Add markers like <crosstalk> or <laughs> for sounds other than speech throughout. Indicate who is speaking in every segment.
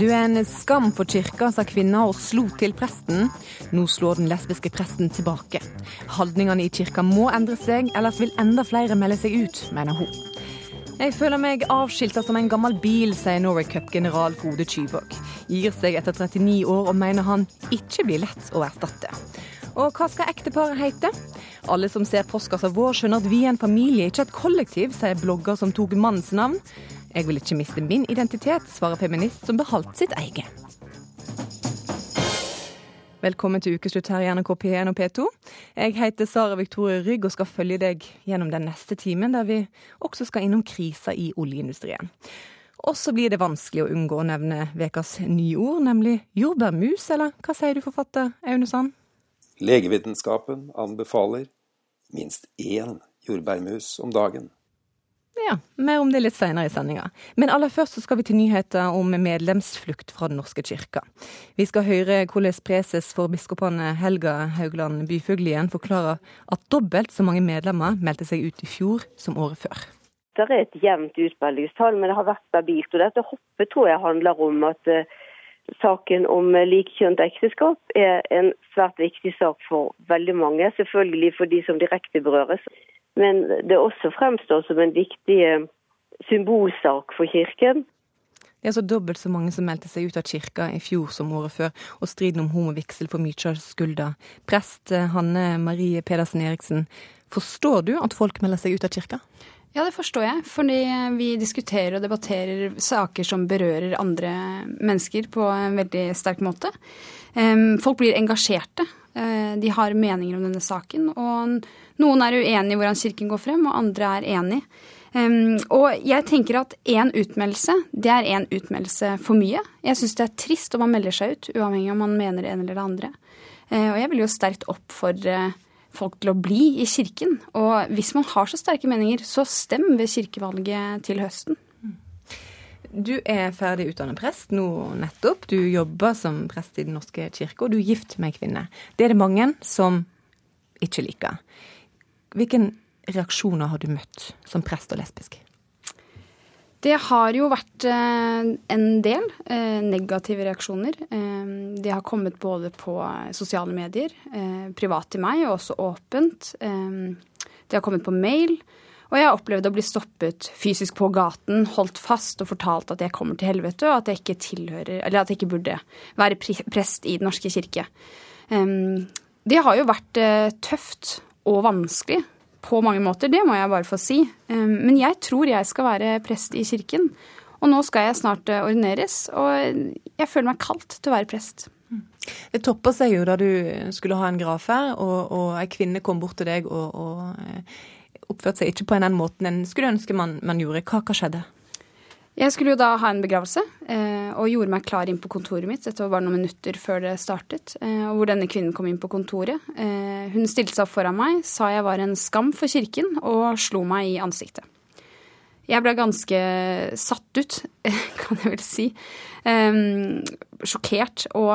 Speaker 1: Du er en skam for kirka, sa kvinna og slo til presten. Nå slår den lesbiske presten tilbake. Holdningene i kirka må endre seg, ellers vil enda flere melde seg ut, mener hun. Jeg føler meg avskilta som en gammel bil, sier Norway Cup-general Frode Kyvåg. Gir seg etter 39 år og mener han ikke blir lett å erstatte. Og hva skal ekteparet hete? Alle som ser postkassa vår, skjønner at vi er en familie, ikke et kollektiv, sier blogger som tok mannens navn. Jeg vil ikke miste min identitet, svarer feminist som beholdt sitt eget. Velkommen til ukeslutt her i NRK P1 og P2. Jeg heter Sara Victoria Rygg og skal følge deg gjennom den neste timen, der vi også skal innom krisa i oljeindustrien. Og så blir det vanskelig å unngå å nevne ukas nyord, nemlig jordbærmus, eller hva sier du, forfatter Aune Sand?
Speaker 2: Legevitenskapen anbefaler minst én jordbærmus om dagen.
Speaker 1: Ja, mer om det litt senere i sendinga. Men aller først så skal vi til nyheter om medlemsflukt fra Den norske kirka. Vi skal høre hvordan preses for biskopene Helga Haugland Byfuglien forklarer at dobbelt så mange medlemmer meldte seg ut i fjor som året før.
Speaker 3: Det er et jevnt utmeldingstall, men det har vært stabilt. Og dette hoppet tror jeg handler om at uh, saken om likkjønt ekteskap er en svært viktig sak for veldig mange. Selvfølgelig for de som direkte berøres. Men det også fremstår som en viktig eh, symbolsak for Kirken.
Speaker 1: Det er altså dobbelt så mange som meldte seg ut av kirka i fjor som året før, og striden om homovigsel får mye av skylda. Prest eh, Hanne Marie Pedersen Eriksen, forstår du at folk melder seg ut av kirka?
Speaker 4: Ja, det forstår jeg. Fordi vi diskuterer og debatterer saker som berører andre mennesker på en veldig sterk måte. Folk blir engasjerte. Eh, de har meninger om denne saken. Og noen er uenig i hvordan Kirken går frem, og andre er enig. Og jeg tenker at én utmeldelse, det er én utmeldelse for mye. Jeg syns det er trist om man melder seg ut, uavhengig om man mener det ene eller det andre. Uh, og jeg vil jo sterkt oppfordre folk til å bli i kirken. Og hvis man har så sterke meninger, så stem ved kirkevalget til høsten.
Speaker 1: Du er ferdig utdannet prest nå nettopp. Du jobber som prest i Den norske kirke, og du er gift med ei kvinne. Det er det mange som ikke liker. Hvilke reaksjoner har du møtt som prest og lesbisk?
Speaker 4: Det har jo vært eh, en del eh, negative reaksjoner. Eh, det har kommet både på sosiale medier, privat til meg, og også åpent. Det har kommet på mail. Og jeg har opplevd å bli stoppet fysisk på gaten, holdt fast og fortalt at jeg kommer til helvete, og at jeg ikke tilhører, eller at jeg ikke burde være prest i Den norske kirke. Det har jo vært tøft og vanskelig på mange måter. Det må jeg bare få si. Men jeg tror jeg skal være prest i kirken. Og nå skal jeg snart eh, ordineres, og jeg føler meg kalt til å være prest.
Speaker 1: Det toppa seg jo da du skulle ha en gravferd, og, og ei kvinne kom bort til deg og, og eh, oppførte seg ikke på den måten en skulle ønske man, man gjorde. Hva, hva skjedde?
Speaker 4: Jeg skulle jo da ha en begravelse, eh, og gjorde meg klar inn på kontoret mitt. Dette var bare noen minutter før det startet. Eh, og hvor denne kvinnen kom inn på kontoret. Eh, hun stilte seg opp foran meg, sa jeg var en skam for kirken, og slo meg i ansiktet. Jeg ble ganske satt ut, <laughs> kan jeg vel si. Sjokkert og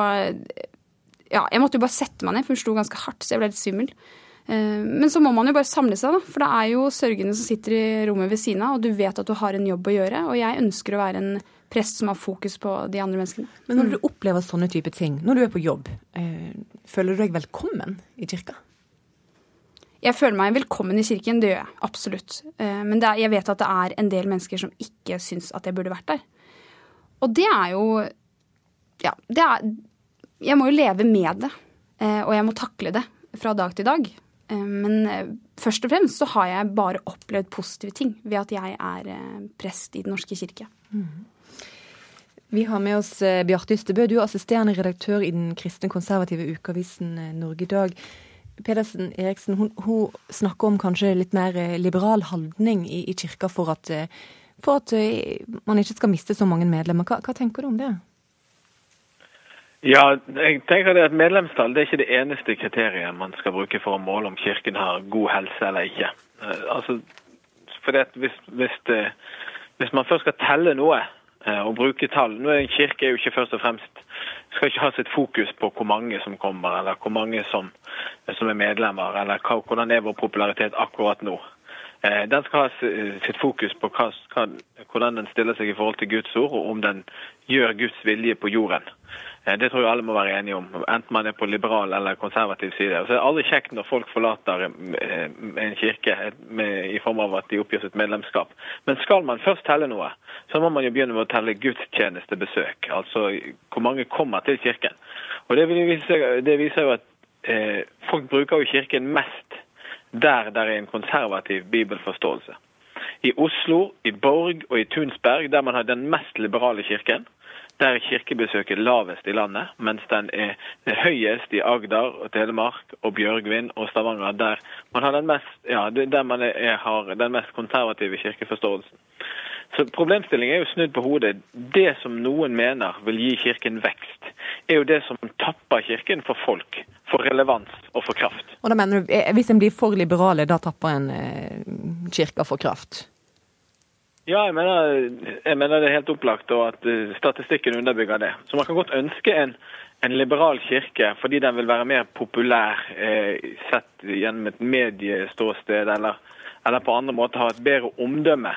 Speaker 4: Ja, jeg måtte jo bare sette meg ned, for hun slo ganske hardt, så jeg ble litt svimmel. Eh, men så må man jo bare samle seg, da. For det er jo sørgende som sitter i rommet ved siden av, og du vet at du har en jobb å gjøre. Og jeg ønsker å være en prest som har fokus på de andre menneskene.
Speaker 1: Men når du opplever sånne type ting, når du er på jobb, eh, føler du deg velkommen i kirka?
Speaker 4: Jeg føler meg velkommen i kirken, det gjør jeg absolutt. Eh, men er, jeg vet at det er en del mennesker som ikke syns at jeg burde vært der. Og det er jo Ja, det er Jeg må jo leve med det. Og jeg må takle det fra dag til dag. Eh, men eh, først og fremst så har jeg bare opplevd positive ting ved at jeg er eh, prest i Den norske kirke. Mm.
Speaker 1: Vi har med oss Bjarte Ystebø, du er assisterende redaktør i den kristne konservative ukeavisen Norge i dag. Pedersen Eriksen, hun, hun, snakker om kanskje litt mer liberal holdning i, i kirka for at, for at, man ikke skal miste så mange medlemmer. Hva, hva tenker du om det?
Speaker 5: Ja, jeg tenker at Medlemstall det er ikke det eneste kriteriet man skal bruke for å måle om Kirken har god helse eller ikke. Eh, altså, hvis, hvis, det, hvis, man først skal telle noe eh, og bruke tall nå er En kirke er jo ikke først og fremst skal ikke ha sitt fokus på hvor mange som kommer, eller hvor mange som, som er medlemmer, eller hvordan er vår popularitet akkurat nå. Den skal ha sitt fokus på hva, hvordan den stiller seg i forhold til Guds ord, og om den gjør Guds vilje på jorden. Det tror jeg alle må være enige om, enten man er på liberal eller konservativ side. Og så er det aldri kjekt når folk forlater en kirke i form av at de oppgir sitt medlemskap. Men skal man først telle noe, så må man jo begynne med å telle gudstjenestebesøk. Altså hvor mange kommer til kirken. Og Det, viser, det viser jo at eh, folk bruker jo kirken mest der det er en konservativ bibelforståelse. I Oslo, i Borg og i Tunsberg, der man har den mest liberale kirken, der er kirkebesøket lavest i landet, mens den er høyest i Agder og Telemark og Bjørgvin og Stavanger, der man har den mest, ja, der man er, har den mest konservative kirkeforståelsen. Så Problemstillingen er jo snudd på hodet. Det som noen mener vil gi Kirken vekst, er jo det som tapper Kirken for folk, for relevans og for kraft.
Speaker 1: Og da mener du, eh, Hvis en blir for liberale, da tapper en eh, kirka for kraft?
Speaker 5: Ja, jeg mener, jeg mener, det er helt opplagt, og at eh, statistikken underbygger det. Så man kan godt ønske en, en liberal kirke fordi den vil være mer populær eh, sett gjennom et medieståsted, eller, eller, på andre måter ha et bedre omdømme.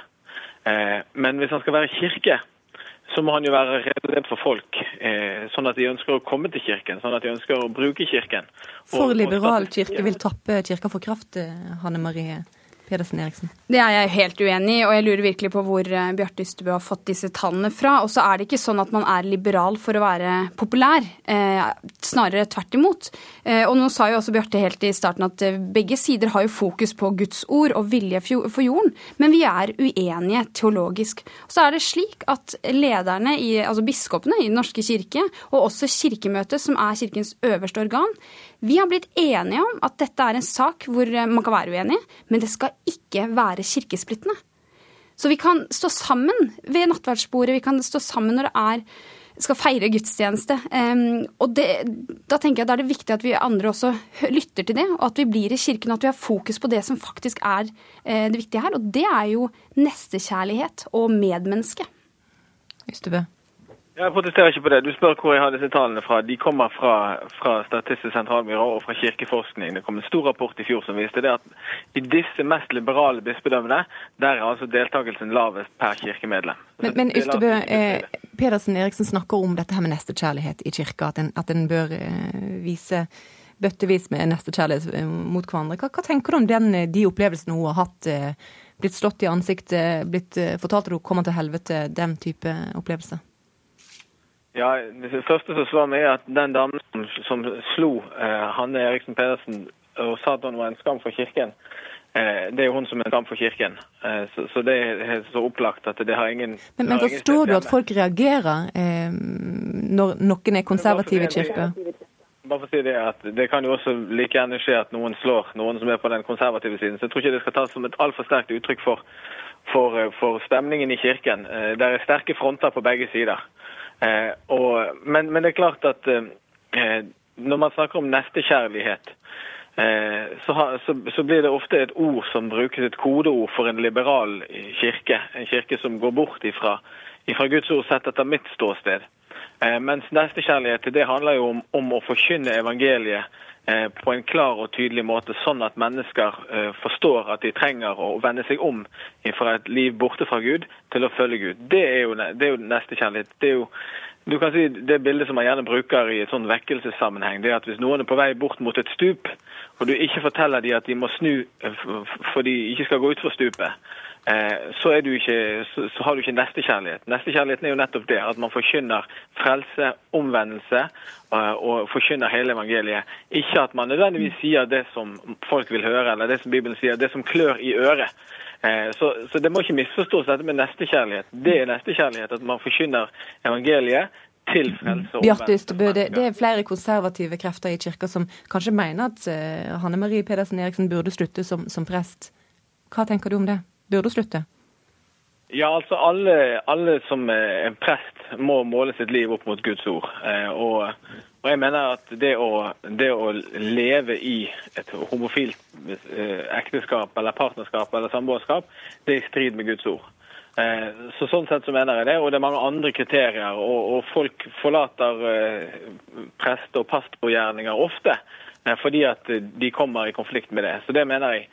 Speaker 5: Eh, men hvis han skal være kirke, så må han jo være relevant for folk, eh, sånn at de ønsker å komme til kirken, sånn at de ønsker å bruke kirken.
Speaker 1: For liberal kirke vil tappe kirka for kraft, eh, Hanne Marie? Pedersen Eriksen?
Speaker 4: Det er jeg helt uenig i, og jeg lurer virkelig på hvor eh, Bjarte Ystebø har fått disse tallene fra. Og så er det ikke sånn at man er liberal for å være populær, eh, snarere tvert imot. Eh, og nå sa jo også Bjarte helt i starten at eh, begge sider har jo fokus på Guds ord og vilje for jorden, men vi er uenige teologisk. Og så er det slik at lederne, i, altså biskopene i Den norske kirke, og også Kirkemøtet, som er kirkens øverste organ, vi har blitt enige om at dette er en sak hvor eh, man kan være uenig, men det skal ikke være kirkesplittende. Så vi kan stå sammen ved nattverdsbordet, vi kan stå sammen når det er skal feire gudstjeneste. Um, og det, da tenker jeg at da er det viktig at vi andre også lytter til det, og at vi blir i kirken, og at vi har fokus på det som faktisk er uh, det viktige her. Og det er jo nestekjærlighet og medmenneske.
Speaker 1: Ystebø.
Speaker 5: Jeg protesterer ikke på det. Du spør hvor jeg har disse tallene fra. De kommer fra, fra Statistisk sentralbyrå og fra Kirkeforskning. Det kom en stor rapport i fjor som viste det at i disse mest liberale bispedømmene, der er altså deltakelsen lavest per kirkemedlem.
Speaker 1: Men, men Ystebø, eh, Pedersen Eriksen snakker om dette her med nestekjærlighet i kirka, at en, at en bør eh, vise bøttevis med nestekjærlighet eh, mot hverandre. Hva, hva, tenker du om den, eh, de opplevelsene hun har hatt? Eh, blitt slått i ansiktet, blitt fortalt at hun kommer til helvete, den type opplevelser?
Speaker 5: Ja, Det første som slår meg, er at den damen som, som slo eh, Hanne Eriksen Pedersen og sa at hun var en skam for kirken, eh, det er jo hun som er en skam for kirken. Eh, så, så, det er så opplagt at det har ingen
Speaker 1: Men, men forstår du at folk reagerer eh, når noen er konservative i kirka?
Speaker 5: Bare for å si Det at det kan jo også like gjerne skje at noen slår noen som er på den konservative siden. Så jeg tror ikke det skal tas som et altfor sterkt uttrykk for, for, eh, for stemningen i kirken. Eh, det er sterke fronter på begge sider. Eh, og, men, men, det er klart at eh, når man snakker om nestekjærlighet, eh, så, så, så, blir det ofte et ord som brukes, et kodeord for en liberal kirke. En kirke som går bort ifra, ifra Guds ord sett etter mitt ståsted. Eh, mens nestekjærlighet det handler jo om, om å forkynne evangeliet Eh, på en klar og tydelig måte, sånn at mennesker eh, forstår at de trenger å vende seg om fra et liv borte fra Gud til å følge Gud. Det er jo, det er jo nestekjærlighet. Det er jo du kan si Det bildet som man gjerne bruker i et sånn vekkelsessammenheng, det er at hvis noen er på vei bort mot et stup, og du ikke forteller dem at de må snu for de ikke skal gå utfor stupet, så, ikke, så, har du ikke nestekjærlighet. Nestekjærligheten er jo nettopp det, at man forkynner frelse, omvendelse og forkynner hele evangeliet. Ikke at man nødvendigvis sier det som folk vil høre, eller det som Bibelen sier, det som klør i øret. Eh, så, så det må ikke misforstås dette med nestekjærlighet. Det er nestekjærlighet, at man forkynner evangeliet til frelse og
Speaker 1: Bjarte Ystebø, det, det, er flere konservative krefter i kirka som kanskje mener at Hanne Marie Pedersen Eriksen burde slutte som, som, prest. Hva tenker du om det? Burde slutte?
Speaker 5: Ja, altså alle, alle som er prest må måle sitt liv opp mot Guds ord. Eh, og, og, jeg mener at det å, det å leve i et homofilt eh, ekteskap eller partnerskap eller samboerskap, det er i strid med Guds ord. Eh, så Sånn sett så mener jeg det, og det er mange andre kriterier. Og, og folk forlater prest- og pastorgjerninger ofte fordi at de kommer i konflikt med det. Så det mener jeg.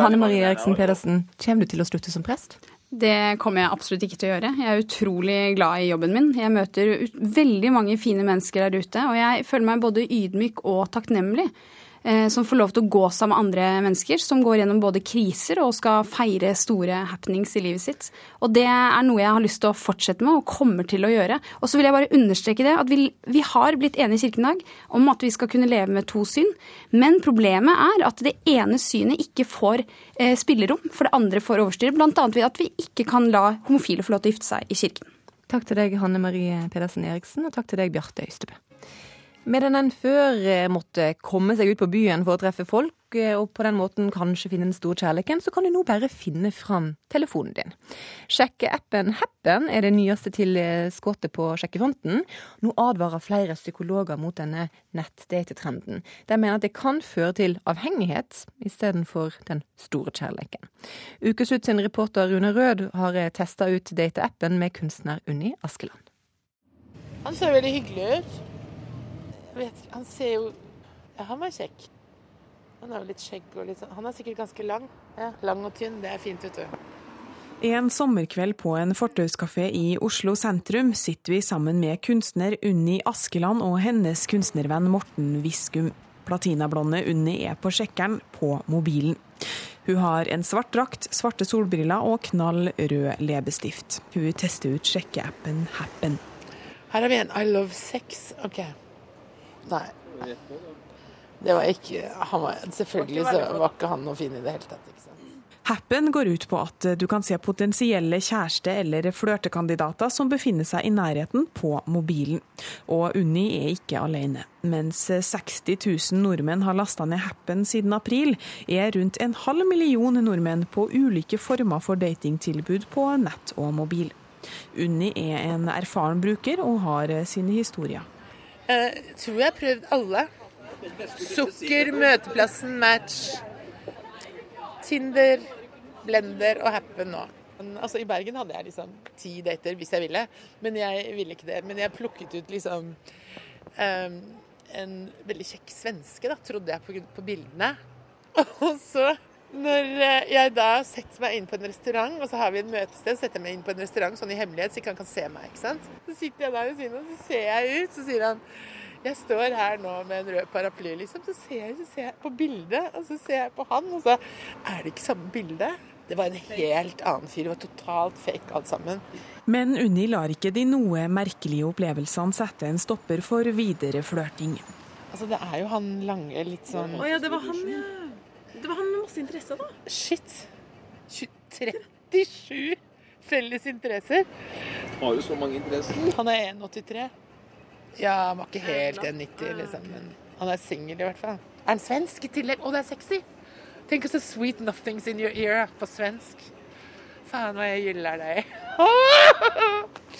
Speaker 1: Hanne Marie Eriksen Pedersen, kommer du til å slutte som prest?
Speaker 4: Det kommer jeg absolutt ikke til å gjøre. Jeg er utrolig glad i jobben min. Jeg møter veldig mange fine mennesker der ute, og jeg føler meg både ydmyk og takknemlig Eh, som får lov til å gå sammen med andre mennesker, som går gjennom både kriser og skal feire store happenings i livet sitt. Og det er noe jeg har lyst til å fortsette med og kommer til å gjøre. Og så vil jeg bare understreke det at vi, vi har blitt enige i Kirken i dag om at vi skal kunne leve med to syn. Men problemet er at det ene synet ikke får eh, spillerom, for det andre får overstyre. Bl.a. ved at vi ikke kan la homofile få lov til å gifte seg i kirken.
Speaker 1: Takk til deg, Hanne Marie Pedersen Eriksen, og takk til deg, Bjarte Øystebø. Medan en før eh, måtte komme seg ut på byen for å treffe folk, eh, og på den måten kanskje finne den store kjærligheten, så kan du nå bare finne fram telefonen din. Sjekkeappen Happen er det nyeste til eh, på sjekkefronten. Nå advarer flere psykologer mot denne nettdatetrenden. De mener at det kan føre til avhengighet istedenfor den store kjærligheten. Ukeslutt sin reporter Rune Rød har testa ut dateappen med kunstner Unni Askeland.
Speaker 6: Han ser veldig hyggelig ut vet, han ser jo Ja, han var kjekk. Han har jo litt skjegg og litt sånn Han er sikkert ganske lang. Ja, lang og tynn. Det er fint, vet du.
Speaker 7: En sommerkveld på en fortauskafé i Oslo sentrum sitter vi sammen med kunstner Unni Askeland og hennes kunstnervenn Morten Viskum. Platinablonde Unni er på sjekkeren på mobilen. Hun har en svart drakt, svarte solbriller og knall rød leppestift. Hun tester ut sjekkeappen Happen.
Speaker 6: Her har vi en I love sex. Ok. Nei. Det var ikke var, Selvfølgelig var ikke han noe fin i det hele tatt. ikke sant?
Speaker 7: Happen går ut på at du kan se potensielle kjæreste- eller flørtekandidater som befinner seg i nærheten på mobilen. Og Unni er ikke alene. Mens 60 000 nordmenn har lasta ned Happen siden april, er rundt en halv million nordmenn på ulike former for datingtilbud på nett og mobil. Unni er en erfaren bruker og har sine historier.
Speaker 6: Jeg eh, tror jeg har prøvd alle. Sukker, Møteplassen, Match, Tinder, Blender og Happen nå. Altså, I Bergen hadde jeg liksom ti dater hvis jeg ville, men jeg ville ikke det. Men jeg plukket ut liksom um, en veldig kjekk svenske, da, trodde jeg på, på bildene. <laughs> Og så når eh, jeg da setter meg inn på en restaurant, og så har vi et møtested, setter jeg meg inn på en restaurant sånn i hemmelighet, så ikke han kan se meg. ikke sant? Så sitter jeg der ved siden av, så ser jeg ut, så sier han jeg står her nå med en rød paraply, liksom. Så ser jeg, så ser jeg på bildet, og så ser jeg på han, og så er det ikke samme bilde. Det var en helt annen fyr. Det var totalt fake alt sammen.
Speaker 7: Men Unni lar ikke de noe merkelige opplevelsene sette en stopper for videre flørting.
Speaker 6: Altså, det er jo han lange, litt sånn
Speaker 8: Å ja, det var han, ja. Det var han med masse interesser, da.
Speaker 6: Shit. 37 felles interesser.
Speaker 2: Har jo så mange interesser?
Speaker 6: Han er 1,83. Ja, han var ikke helt 1,90, liksom. Men han er singel, i hvert fall. Er han svensk i tillegg? Å, det er sexy! Tenk så sweet nothings in your ear på svensk. Faen hva jeg gyller deg. <laughs>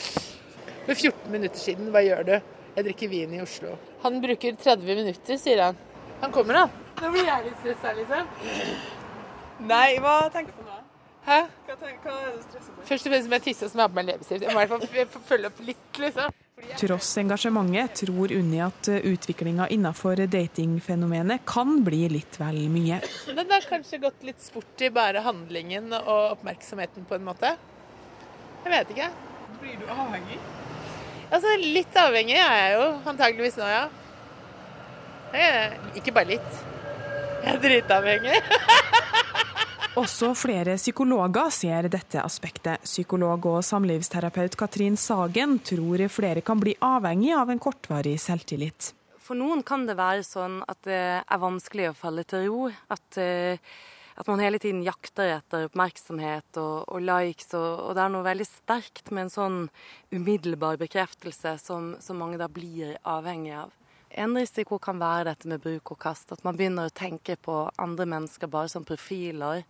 Speaker 6: For 14 minutter siden, hva gjør du? Jeg drikker vin i Oslo. Han bruker 30 minutter, sier han. Han kommer, da. Nå blir jeg litt stressa, liksom.
Speaker 8: Nei, hva tenker du på nå?
Speaker 6: Hæ?
Speaker 8: Hva, tenker, hva er du stressa for?
Speaker 6: Først og fremst jeg tisse og smake meg leppestift. Jeg må i hvert fall følge opp litt, liksom.
Speaker 7: Tross engasjementet tror Unni at utviklinga innenfor datingfenomenet kan bli litt vel mye.
Speaker 6: Det har kanskje gått litt sport i bare handlingen og oppmerksomheten, på en måte. Jeg vet ikke.
Speaker 8: Blir du avhengig?
Speaker 6: Altså, Litt avhengig er jeg jo antageligvis nå, ja. Ikke bare litt. Jeg er dritavhengig. <laughs>
Speaker 7: Også flere psykologer ser dette aspektet. Psykolog og samlivsterapeut Katrin Sagen tror flere kan bli avhengig av en kortvarig selvtillit.
Speaker 9: For noen kan det være sånn at det er vanskelig å falle til ro. At, eh, at man hele tiden jakter etter oppmerksomhet og, og likes. Og, og, det er noe veldig sterkt med en sånn umiddelbar bekreftelse som, som mange da blir avhengig av. En risiko kan være dette med bruk og kast. At man begynner å tenke på andre mennesker bare som profiler,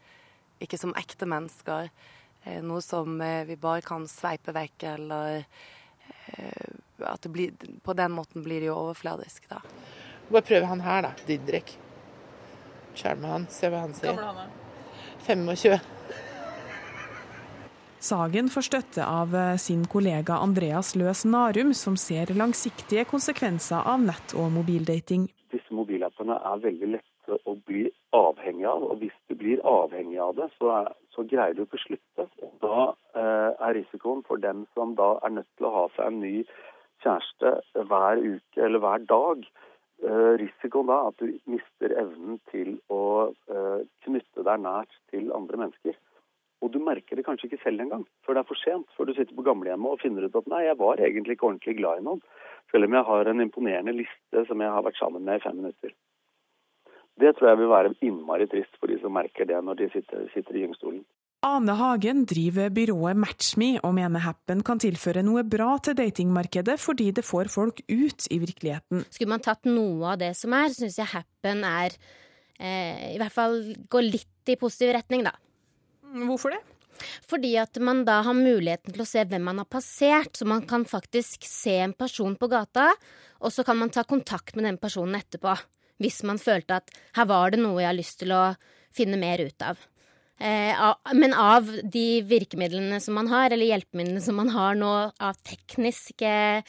Speaker 9: ikke som ekte mennesker. Eh, noe som eh, vi bare kan sveipe vekk, eller eh, at det blir, på den måten blir det jo overfladisk, da.
Speaker 6: Bare prøv han her, da. Didrik. Skjerme han, se hva han sier.
Speaker 8: Gammel han er?
Speaker 6: 25.
Speaker 7: Sagen får støtte av eh, sin kollega Andreas Løs Narum, som ser langsiktige konsekvenser av nett- og mobildating.
Speaker 10: disse mobilappene er veldig lette å bli avhengig av. Og hvis du blir avhengig av det, så, er, så greier du ikke slutte. Da eh, er risikoen for dem som da er nødt til å ha seg en ny kjæreste hver uke eller hver dag, eh, risikoen da at du mister evnen til å eh, knytte deg nært til andre mennesker. Og du merker det kanskje ikke selv engang før det er for sent. Før du sitter på gamlehjemmet og finner ut at nei, jeg var egentlig ikke ordentlig glad i noen. Selv om jeg har en imponerende liste som jeg har vært sammen med i fem minutter. Det tror jeg vil være innmari trist for de som merker det når de sitter, sitter i gyngstolen.
Speaker 7: Ane Hagen driver byrået Matchme og mener Happen kan tilføre noe bra til datingmarkedet fordi det får folk ut i virkeligheten.
Speaker 11: Skulle man tatt noe av det som er, syns jeg Happen er eh, I hvert fall går litt i positiv retning, da.
Speaker 7: Hvorfor det?
Speaker 11: Fordi at man da har muligheten til å se hvem man har passert. Så man kan faktisk se en person på gata, og så kan man ta kontakt med den personen etterpå. Hvis man følte at her var det noe jeg har lyst til å finne mer ut av. Eh, men av de virkemidlene som man har, eller hjelpemidlene som man har nå av teknisk eh,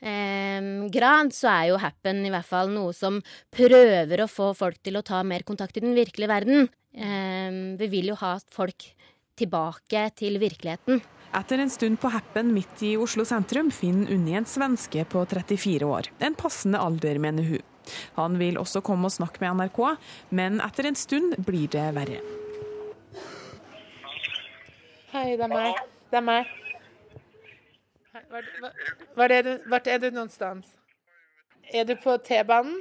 Speaker 11: grad, så er jo Happen i hvert fall noe som prøver å få folk til å ta mer kontakt i den virkelige verden. Eh, vi vil jo ha folk tilbake til virkeligheten.
Speaker 7: Etter en stund på Happen midt i Oslo sentrum finner Unni en svenske på 34 år. En passende alder, mener hun. Han vil også komme og snakke med NRK, men etter en stund blir det verre.
Speaker 6: Hei, det er meg. Det er meg. Er du, hvor er du noen sted? Er du på T-banen?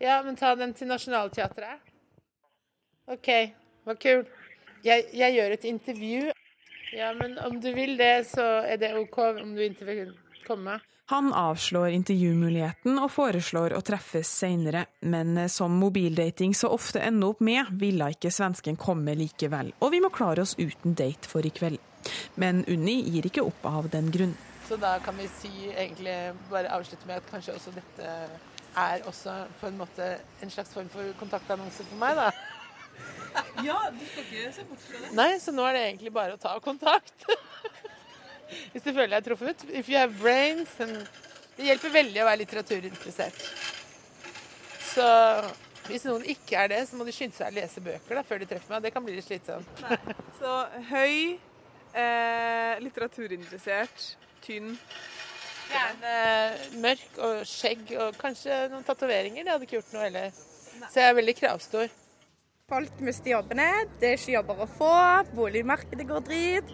Speaker 6: Ja, men ta den til Nationaltheatret. OK, hva kult. Jeg, jeg, gjør et intervju. Ja, men om du vil det, så er det OK om du ikke vil komme.
Speaker 7: Han avslår intervjumuligheten og foreslår å treffes seinere, men som mobildating så ofte ender opp med, ville ikke svensken komme likevel. Og vi må klare oss uten date for i kveld. Men Unni gir ikke opp av den grunn.
Speaker 6: Så da kan vi si egentlig bare avslutte med at kanskje også dette er også på en måte en slags form for kontaktannonse for meg, da. <laughs>
Speaker 8: Ja, du skal ikke se bort fra det.
Speaker 6: Nei, så nå er det egentlig bare å ta kontakt. <laughs> Hvis du føler deg truffet. If you have brains. Det hjelper veldig å være litteraturinteressert. Så hvis noen ikke er det, så må de skynde seg å lese bøker da, før de treffer meg. Det kan bli litt slitsomt.
Speaker 8: Så høy, eh, litteraturinteressert, tynn.
Speaker 6: Gjerne mørk og skjegg og kanskje noen tatoveringer. Det hadde ikke gjort noe heller. Så jeg er veldig kravstor.
Speaker 12: Folk mister jobbene, det er ikke jobber å få, boligmarkedet går drit,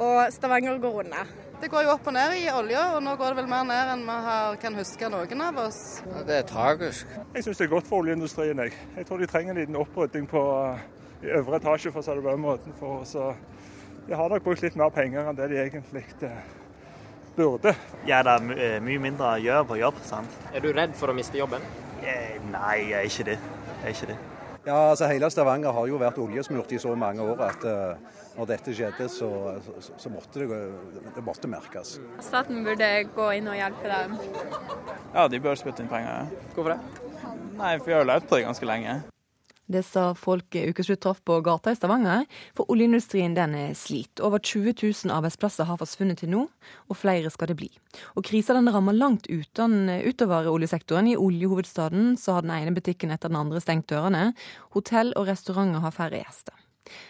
Speaker 12: og Stavanger går unna.
Speaker 13: Det går jo opp og ned i olja, og nå går det vel mer ned enn vi har, kan huske noen av oss.
Speaker 14: Ja, det er tragisk.
Speaker 15: Jeg syns det er godt for oljeindustrien. Jeg, jeg tror de trenger en liten opprydding på, i øvre etasje, for å si det på den måten. For så de har nok brukt litt mer penger enn det de egentlig eh, burde.
Speaker 16: Ja, det er eh, mye mindre å gjøre på jobb. sant?
Speaker 17: Er du redd for å miste jobben?
Speaker 16: Eh, nei, jeg er ikke det. Jeg er ikke det.
Speaker 18: Ja, altså Hele Stavanger har jo vært oljesmurt i så mange år at uh, når dette skjedde, så, så, så måtte det, det måtte merkes.
Speaker 19: Staten burde gå inn og hjelpe dem.
Speaker 20: Ja, de bør spytte inn penger.
Speaker 17: Hvorfor det?
Speaker 20: Nei, for vi har jo levd på det ganske lenge.
Speaker 1: Det sa folk ukeslutt traff på gata i Stavanger, for oljeindustrien den er slit. Over 20 000 arbeidsplasser har forsvunnet til nå, og flere skal det bli. Og krisa den rammer langt uten, utover oljesektoren. I oljehovedstaden så har den ene butikken etter den andre stengt dørene. Hotell og restauranter har færre gjester.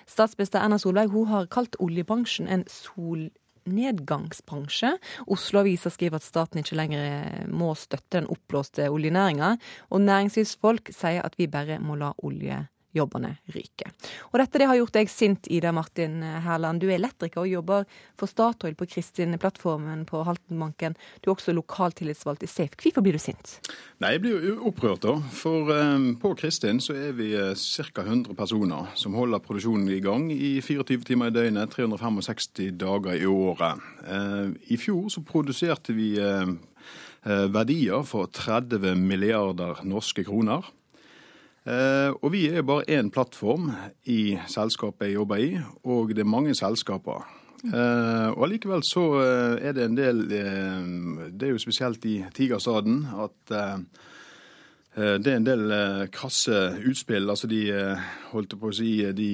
Speaker 1: Statsminister Erna Solberg hun har kalt oljebransjen en sol nedgangsbransje. Oslo-avisa skriver at staten ikke lenger må støtte den oppblåste oljenæringa, og næringslivsfolk sier at vi bare må la olje jobbene ryker. Og dette det har gjort deg sint, Ida Martin Herland. Du er elektriker og jobber for Statoil på Kristin-plattformen på Haltenbanken. Du er også lokaltillitsvalgt i Safe. Hvorfor blir du sint?
Speaker 21: Nei, Jeg blir jo opprørt, da. For um, på Kristin så er vi uh, ca. 100 personer som holder produksjonen i gang i 24 timer i døgnet, 365 dager i året. Uh, I fjor så produserte vi uh, verdier for 30 milliarder norske kroner. Eh, og vi er bare én plattform i selskapet jeg jobber i, og det er mange selskaper. Uh, og Allikevel så uh, er det en del uh, Det er jo spesielt i Tigerstaden at Eh, det er en del eh, krasse utspill. altså De holdt på å si, de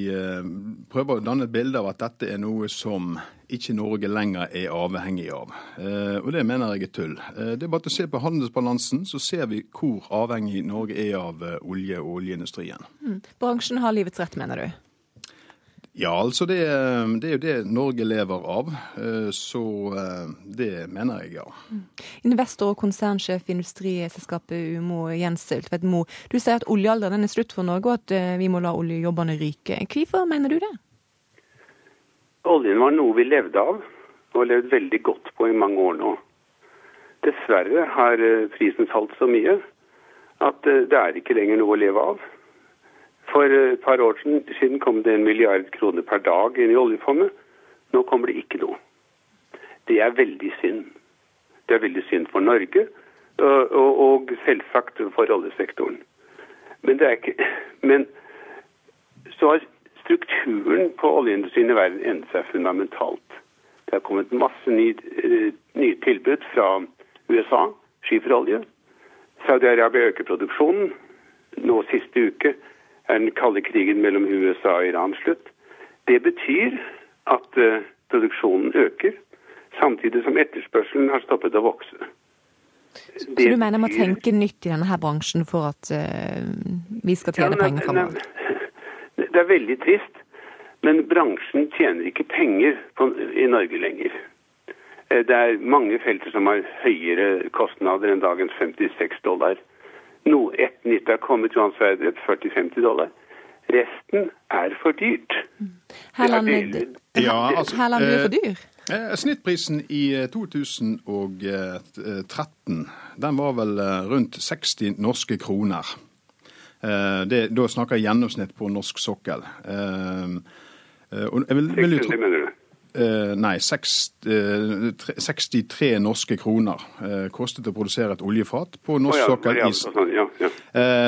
Speaker 21: prøver å danne et bilde av at dette er noe som ikke Norge lenger er avhengig av. Og Det mener jeg er tull. Det er bare å se på handelsbalansen, så ser vi hvor avhengig Norge er av olje og oljeindustrien.
Speaker 1: Mm. Bransjen har livets rett, mener du?
Speaker 21: Ja, altså det, det, er jo det Norge lever av. Eh, så eh, det mener jeg, ja. Mm.
Speaker 1: Investor og konsernsjef i industriselskapet Umo, Jens Ultvedt Mo. Du sier at oljealderen er slutt for Norge, og at eh, vi må la oljejobbene ryke. Hvorfor mener du det?
Speaker 14: Oljen var noe vi levde av, og har levd veldig godt på i mange år nå. Dessverre har prisen falt så mye at det er ikke lenger noe å leve av. For et par år siden kom det en milliard kroner per dag inn i oljefondet. Nå kommer det ikke noe. Det er veldig synd. Det er veldig synd for Norge, og, og selvsagt for oljesektoren. Men, det er ikke, <laughs> men så har strukturen på oljeindustrien i verden endret seg fundamentalt. Det har kommet masse nye, eh, nye tilbud fra USA, skiferolje. Saudi-Arabia øker produksjonen. Nå siste uke er den kalde krigen mellom USA og Iran slutt. Det betyr at uh, produksjonen øker, samtidig som etterspørselen har stoppet å vokse.
Speaker 1: Så du mener man må tenke nytt i denne her bransjen for at uh, vi skal tjene ja, penger fremover? <laughs>
Speaker 14: Det er veldig trist, men bransjen tjener ikke penger på, i Norge lenger. Eh, det er mange felter som har høyere kostnader enn dagens 56 dollar No, et nytt er kommet, uansett Sverdrup, 40-50 dollar. Resten er for dyrt.
Speaker 1: Herland, ja, altså, Herland blir for dyr?
Speaker 21: Eh, snittprisen i 2013 eh, den var vel eh, rundt 60 norske kroner. Det, da snakker jeg gjennomsnitt på norsk sokkel.
Speaker 14: Jeg vil, vil jo tro, mener du?
Speaker 21: Eh, nei, 63 eh, norske kroner eh, kostet å produsere et oljefat på norsk sokkel. Ja, sånn, ja, ja,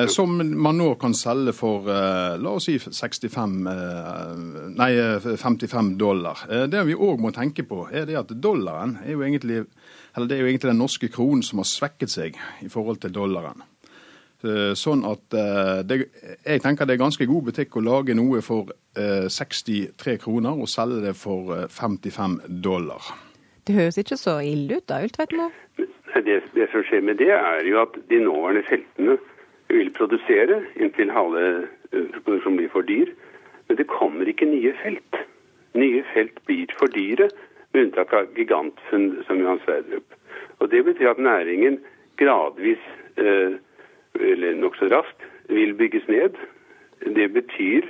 Speaker 21: som man nå kan selge for la oss si 65, nei, 55 dollar. Det vi òg må tenke på, er det at dollaren er jo egentlig, eller det er jo egentlig den norske kronen som har svekket seg i forhold til dollaren. Eh, sånn at eh, det, jeg tenker det er ganske god butikk å lage noe for 63 eh, kroner og selge det for 55 dollar.
Speaker 1: Det høres ikke så ille ut da, Ulltveit
Speaker 14: Det, det som skjer med det, er jo at de nåværende feltene vil produsere inntil halve produksjonen blir for dyr. Men det kommer ikke nye felt. Nye felt blir for dyre, med unntak av gigantfunn som Johan Sverdrup. Og Det betyr at næringen gradvis eh, nokså raskt, vil bygges ned. Det betyr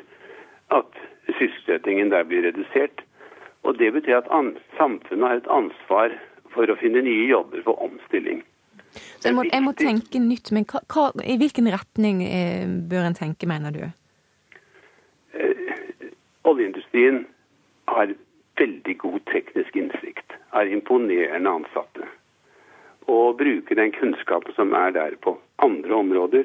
Speaker 14: at sysselsettingen der blir redusert. Og det betyr at samfunnet har et ansvar for å finne nye jobber for omstilling.
Speaker 1: Så jeg må, jeg må tenke nytt, men hva, hva, i hvilken retning eh, bør en tenke, mener du?
Speaker 14: Eh, oljeindustrien har veldig god teknisk innsikt, har imponerende ansatte og bruke den kunnskapen som er der på andre områder.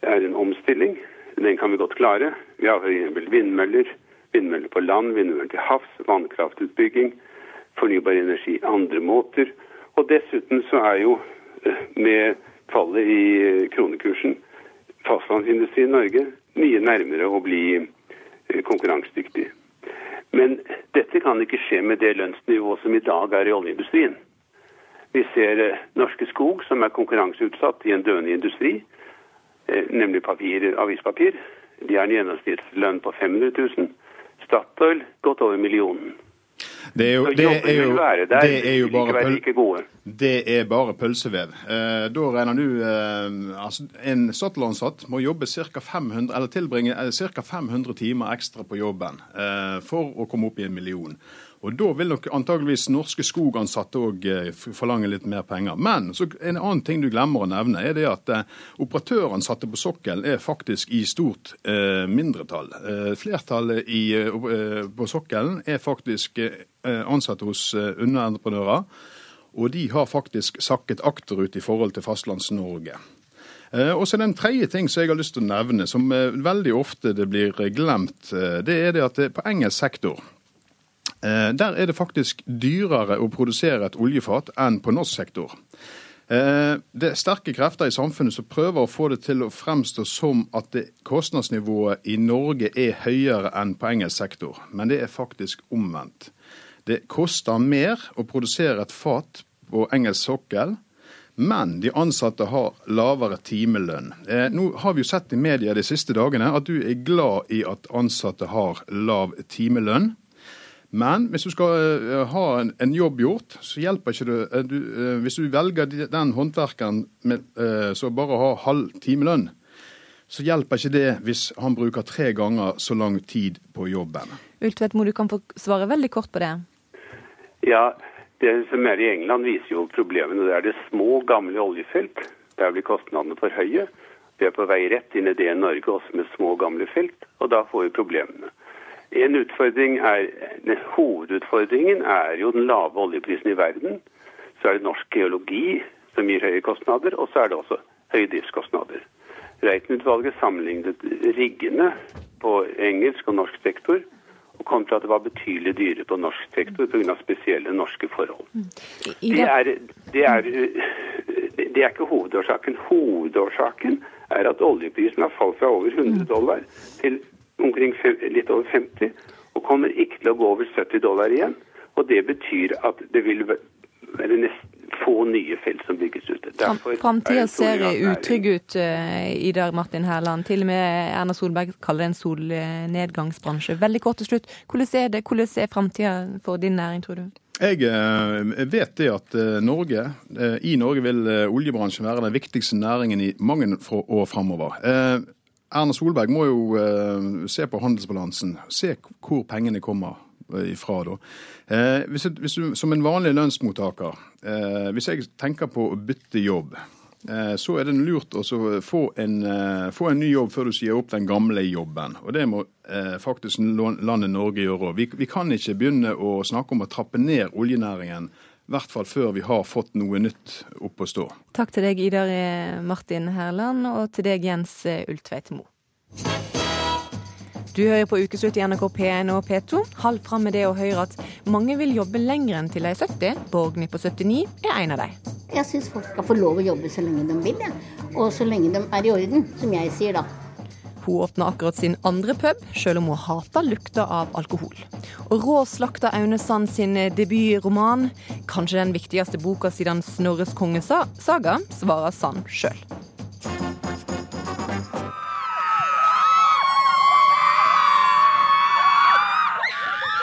Speaker 14: Det er en omstilling. Den kan vi godt klare. Vi har f.eks. vindmøller. Vindmøller på land, vindmøller til havs, vannkraftutbygging, fornybar energi andre måter. Og dessuten så er jo eh, med fallet i kronekursen fastlandsindustrien Norge mye nærmere å bli eh, konkurransedyktig. Men dette kan ikke skje med det lønnsnivået som i dag er i oljeindustrien. Vi ser eh, Norske Skog, som er konkurranseutsatt i en døende industri, eh, nemlig papir, avispapir. De har en gjennomsnittslønn på 500 000. Statoil godt over millionen.
Speaker 21: Det er jo, det er jo, det er jo bare, det er bare pølsevev. Eh, da regner du altså En Statoil-ansatt må jobbe ca. 500, eller tilbringe ca. 500 timer ekstra på jobben for å komme opp i en million. Og Da vil nok antageligvis norske skogansatte òg eh, forlange litt mer penger. Men en annen ting du glemmer å nevne, er det at eh, operatøransatte på sokkelen er faktisk i stort eh, mindretall. Flertallet i, på sokkelen er faktisk ansatte hos underentreprenører. Og de har faktisk sakket akterut i forhold til Fastlands-Norge. Og så Den tredje ting som jeg har lyst til å nevne, som veldig ofte det blir glemt, det er det at på engelsk sektor der er det faktisk dyrere å produsere et oljefat enn på norsk sektor. Eh, det er sterke krefter i samfunnet som prøver å få det til å fremstå som at kostnadsnivået i Norge er høyere enn på engelsk sektor, men det er faktisk omvendt. Det koster mer å produsere et fat på engelsk sokkel, men de ansatte har lavere timelønn. Eh, nå har vi jo sett i media de siste dagene at du er glad i at ansatte har lav timelønn. Men hvis du skal uh, ha en, en, jobb gjort, så hjelper ikke det uh, du, uh, Hvis du velger den håndverkeren som bare har halv timelønn, så hjelper ikke det hvis han bruker tre ganger så lang tid på jobben.
Speaker 1: Ultvedt Mo, du kan få svare veldig kort på det.
Speaker 14: Ja, det som er i England viser jo problemene. Det er det små, gamle oljefelt. Der blir kostnadene for høye. Vi er på vei rett inn i det i Norge også med små, gamle felt, og da får vi problemene. En utfordring er, Hovedutfordringen er jo den lave oljeprisen i verden. Så er det norsk geologi som gir høye kostnader, og så er det også høye driftskostnader. Reiten-utvalget sammenlignet riggene på engelsk og norsk sektor og kom til at det var betydelig dyre på norsk sektor pga. spesielle norske forhold. Mm. Det er, det, er, det er, ikke hovedårsaken. Hovedårsaken er at oljeprisen har falt fra over 100 dollar til omkring litt over 50, og kommer ikke til å gå over 70 dollar igjen. Og det betyr at det vil være nesten få nye felt som bygges ut.
Speaker 1: Framtida ser utrygg ut, uh, Idar Martin Herland. Til og med Erna Solberg kaller det en solnedgangsbransje. Veldig kort til slutt. Hvordan er, det, hvordan er framtida for din næring, tror du?
Speaker 21: Jeg eh, vet det at eh, Norge, i Norge vil oljebransjen være den viktigste næringen i mange år framover. Erna Solberg må jo uh, se på handelsbalansen. Se hvor pengene kommer uh, ifra. da. Uh, hvis, hvis du, som en vanlig lønnsmottaker, hvis jeg tenker på å bytte jobb, så er det lurt å få en, få en, ny jobb før du sier opp den gamle jobben. Og det må faktisk landet Norge gjøre. Vi, vi kan ikke begynne å snakke om å trappe ned oljenæringen i hvert fall før vi har fått noe nytt opp å stå.
Speaker 1: Takk til deg, Idar Martin Herland, og til deg, Jens Ultveit Mo. Du hører på Ukeslutt i NRK P1 og P2. Halv fram med det å høre at mange vil jobbe lenger enn til de er 70. Borgny på 79 er en av dem.
Speaker 22: Jeg syns folk skal få lov å jobbe så lenge de vil, ja. og så lenge de er i orden, som jeg sier da.
Speaker 1: Hun åpner akkurat sin andre pub, selv om hun hater lukta av alkohol. Og råslakta Aune Sand sin debutroman, kanskje den viktigste boka siden Snorres kongesaga, svarer Sand sjøl.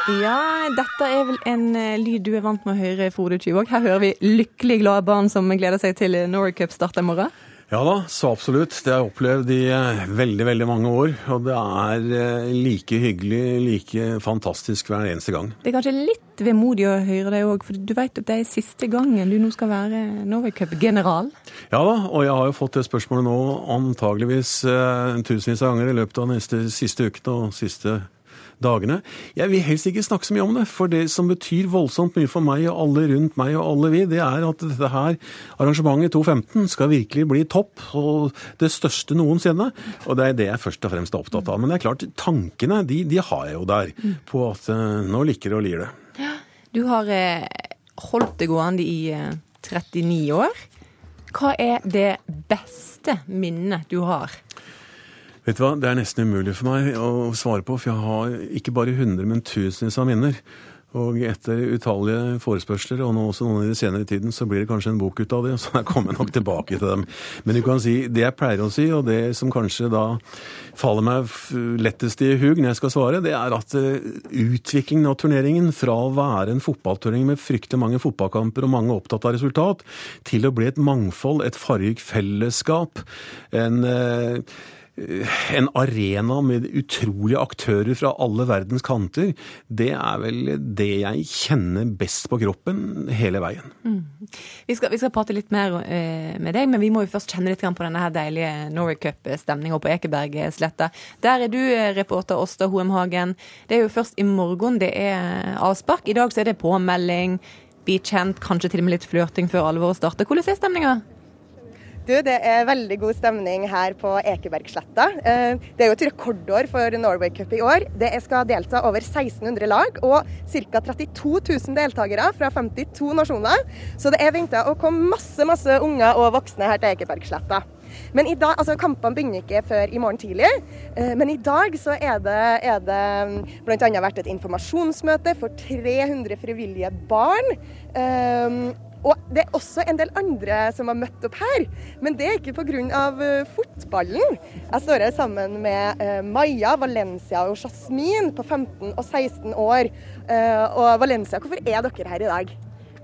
Speaker 1: Ja, dette er vel en uh, lyd du er vant med å høre, Frode Tyvåg. Her hører vi lykkelig glade barn som gleder seg til Norway Cup starter i morgen.
Speaker 23: Ja da, så absolutt. Det har jeg opplevd i eh, veldig veldig mange år. Og det er eh, like hyggelig, like fantastisk hver eneste gang.
Speaker 1: Det er kanskje litt vemodig å høre deg òg, for du vet at det er siste gangen du nå skal være Norway Cup-general?
Speaker 23: Ja da, og jeg har jo fått det spørsmålet nå antageligvis uh, tusenvis av ganger i løpet av neste siste ukene og siste dagene. Jeg vil helst ikke snakke så mye om det, for det som betyr voldsomt mye for meg og alle rundt meg og alle vi, det er at dette her arrangementet 215 skal virkelig bli topp, og det største noensinne. Og det er det jeg først og fremst er opptatt av. Men det er klart, tankene de, de har jeg jo der, på at uh, nå liker og lir det.
Speaker 1: Du har eh, holdt det gående i eh, 39 år. Hva er det beste minnet du har
Speaker 23: Vet du hva, Det er nesten umulig for meg å svare på, for jeg har ikke bare hundre, men tusenvis av minner. Og etter utallige forespørsler, og nå også noen i den senere tiden, så blir det kanskje en bok ut av det. <laughs> Så jeg kommer nok tilbake til dem. Men du kan si, det jeg pleier å si, og det som kanskje da faller meg lettest i hug når jeg skal svare, det er at eh, utviklingen av turneringen fra å være en fotballturnering med fryktelig mange fotballkamper og mange opptatt av resultat, til å bli et mangfold, et fargerikt fellesskap, en Eh, en arena med utrolige aktører fra alle verdens kanter, det er vel det jeg kjenner best på kroppen hele veien. Mm.
Speaker 1: Vi, skal, vi, skal, prate litt mer uh, med deg, men vi må jo først kjenne litt på denne her deilige Norway Cup-stemninga på Ekebergsletta. Der er du eh, reporter Åsta Hoem Hagen. Det er jo først i morgen det er avspark. I dag så er det påmelding, bli kjent, kanskje til og med litt flørting før alvoret starter. Hvordan er stemninga?
Speaker 24: Du, Det er veldig god stemning her på Ekebergsletta. Eh, det er jo et rekordår for Norway Cup i år. Det skal delta over 1600 lag og ca. 32 000 deltakere fra 52 nasjoner. Så det er venta å komme masse masse unger og voksne her til Ekebergsletta. Men i dag, altså Kampene begynner ikke før i morgen tidlig. Eh, men i dag så er det, er det mm, bl.a. vært et informasjonsmøte for 300 frivillige barn. Og det er også en del andre som har møtt opp her, men det er ikke pga. Uh, fotballen. Jeg står her sammen med uh, Maja, Valencia og Jasmin på 15 og 16 år. Uh, og Valencia, hvorfor er dere her i dag?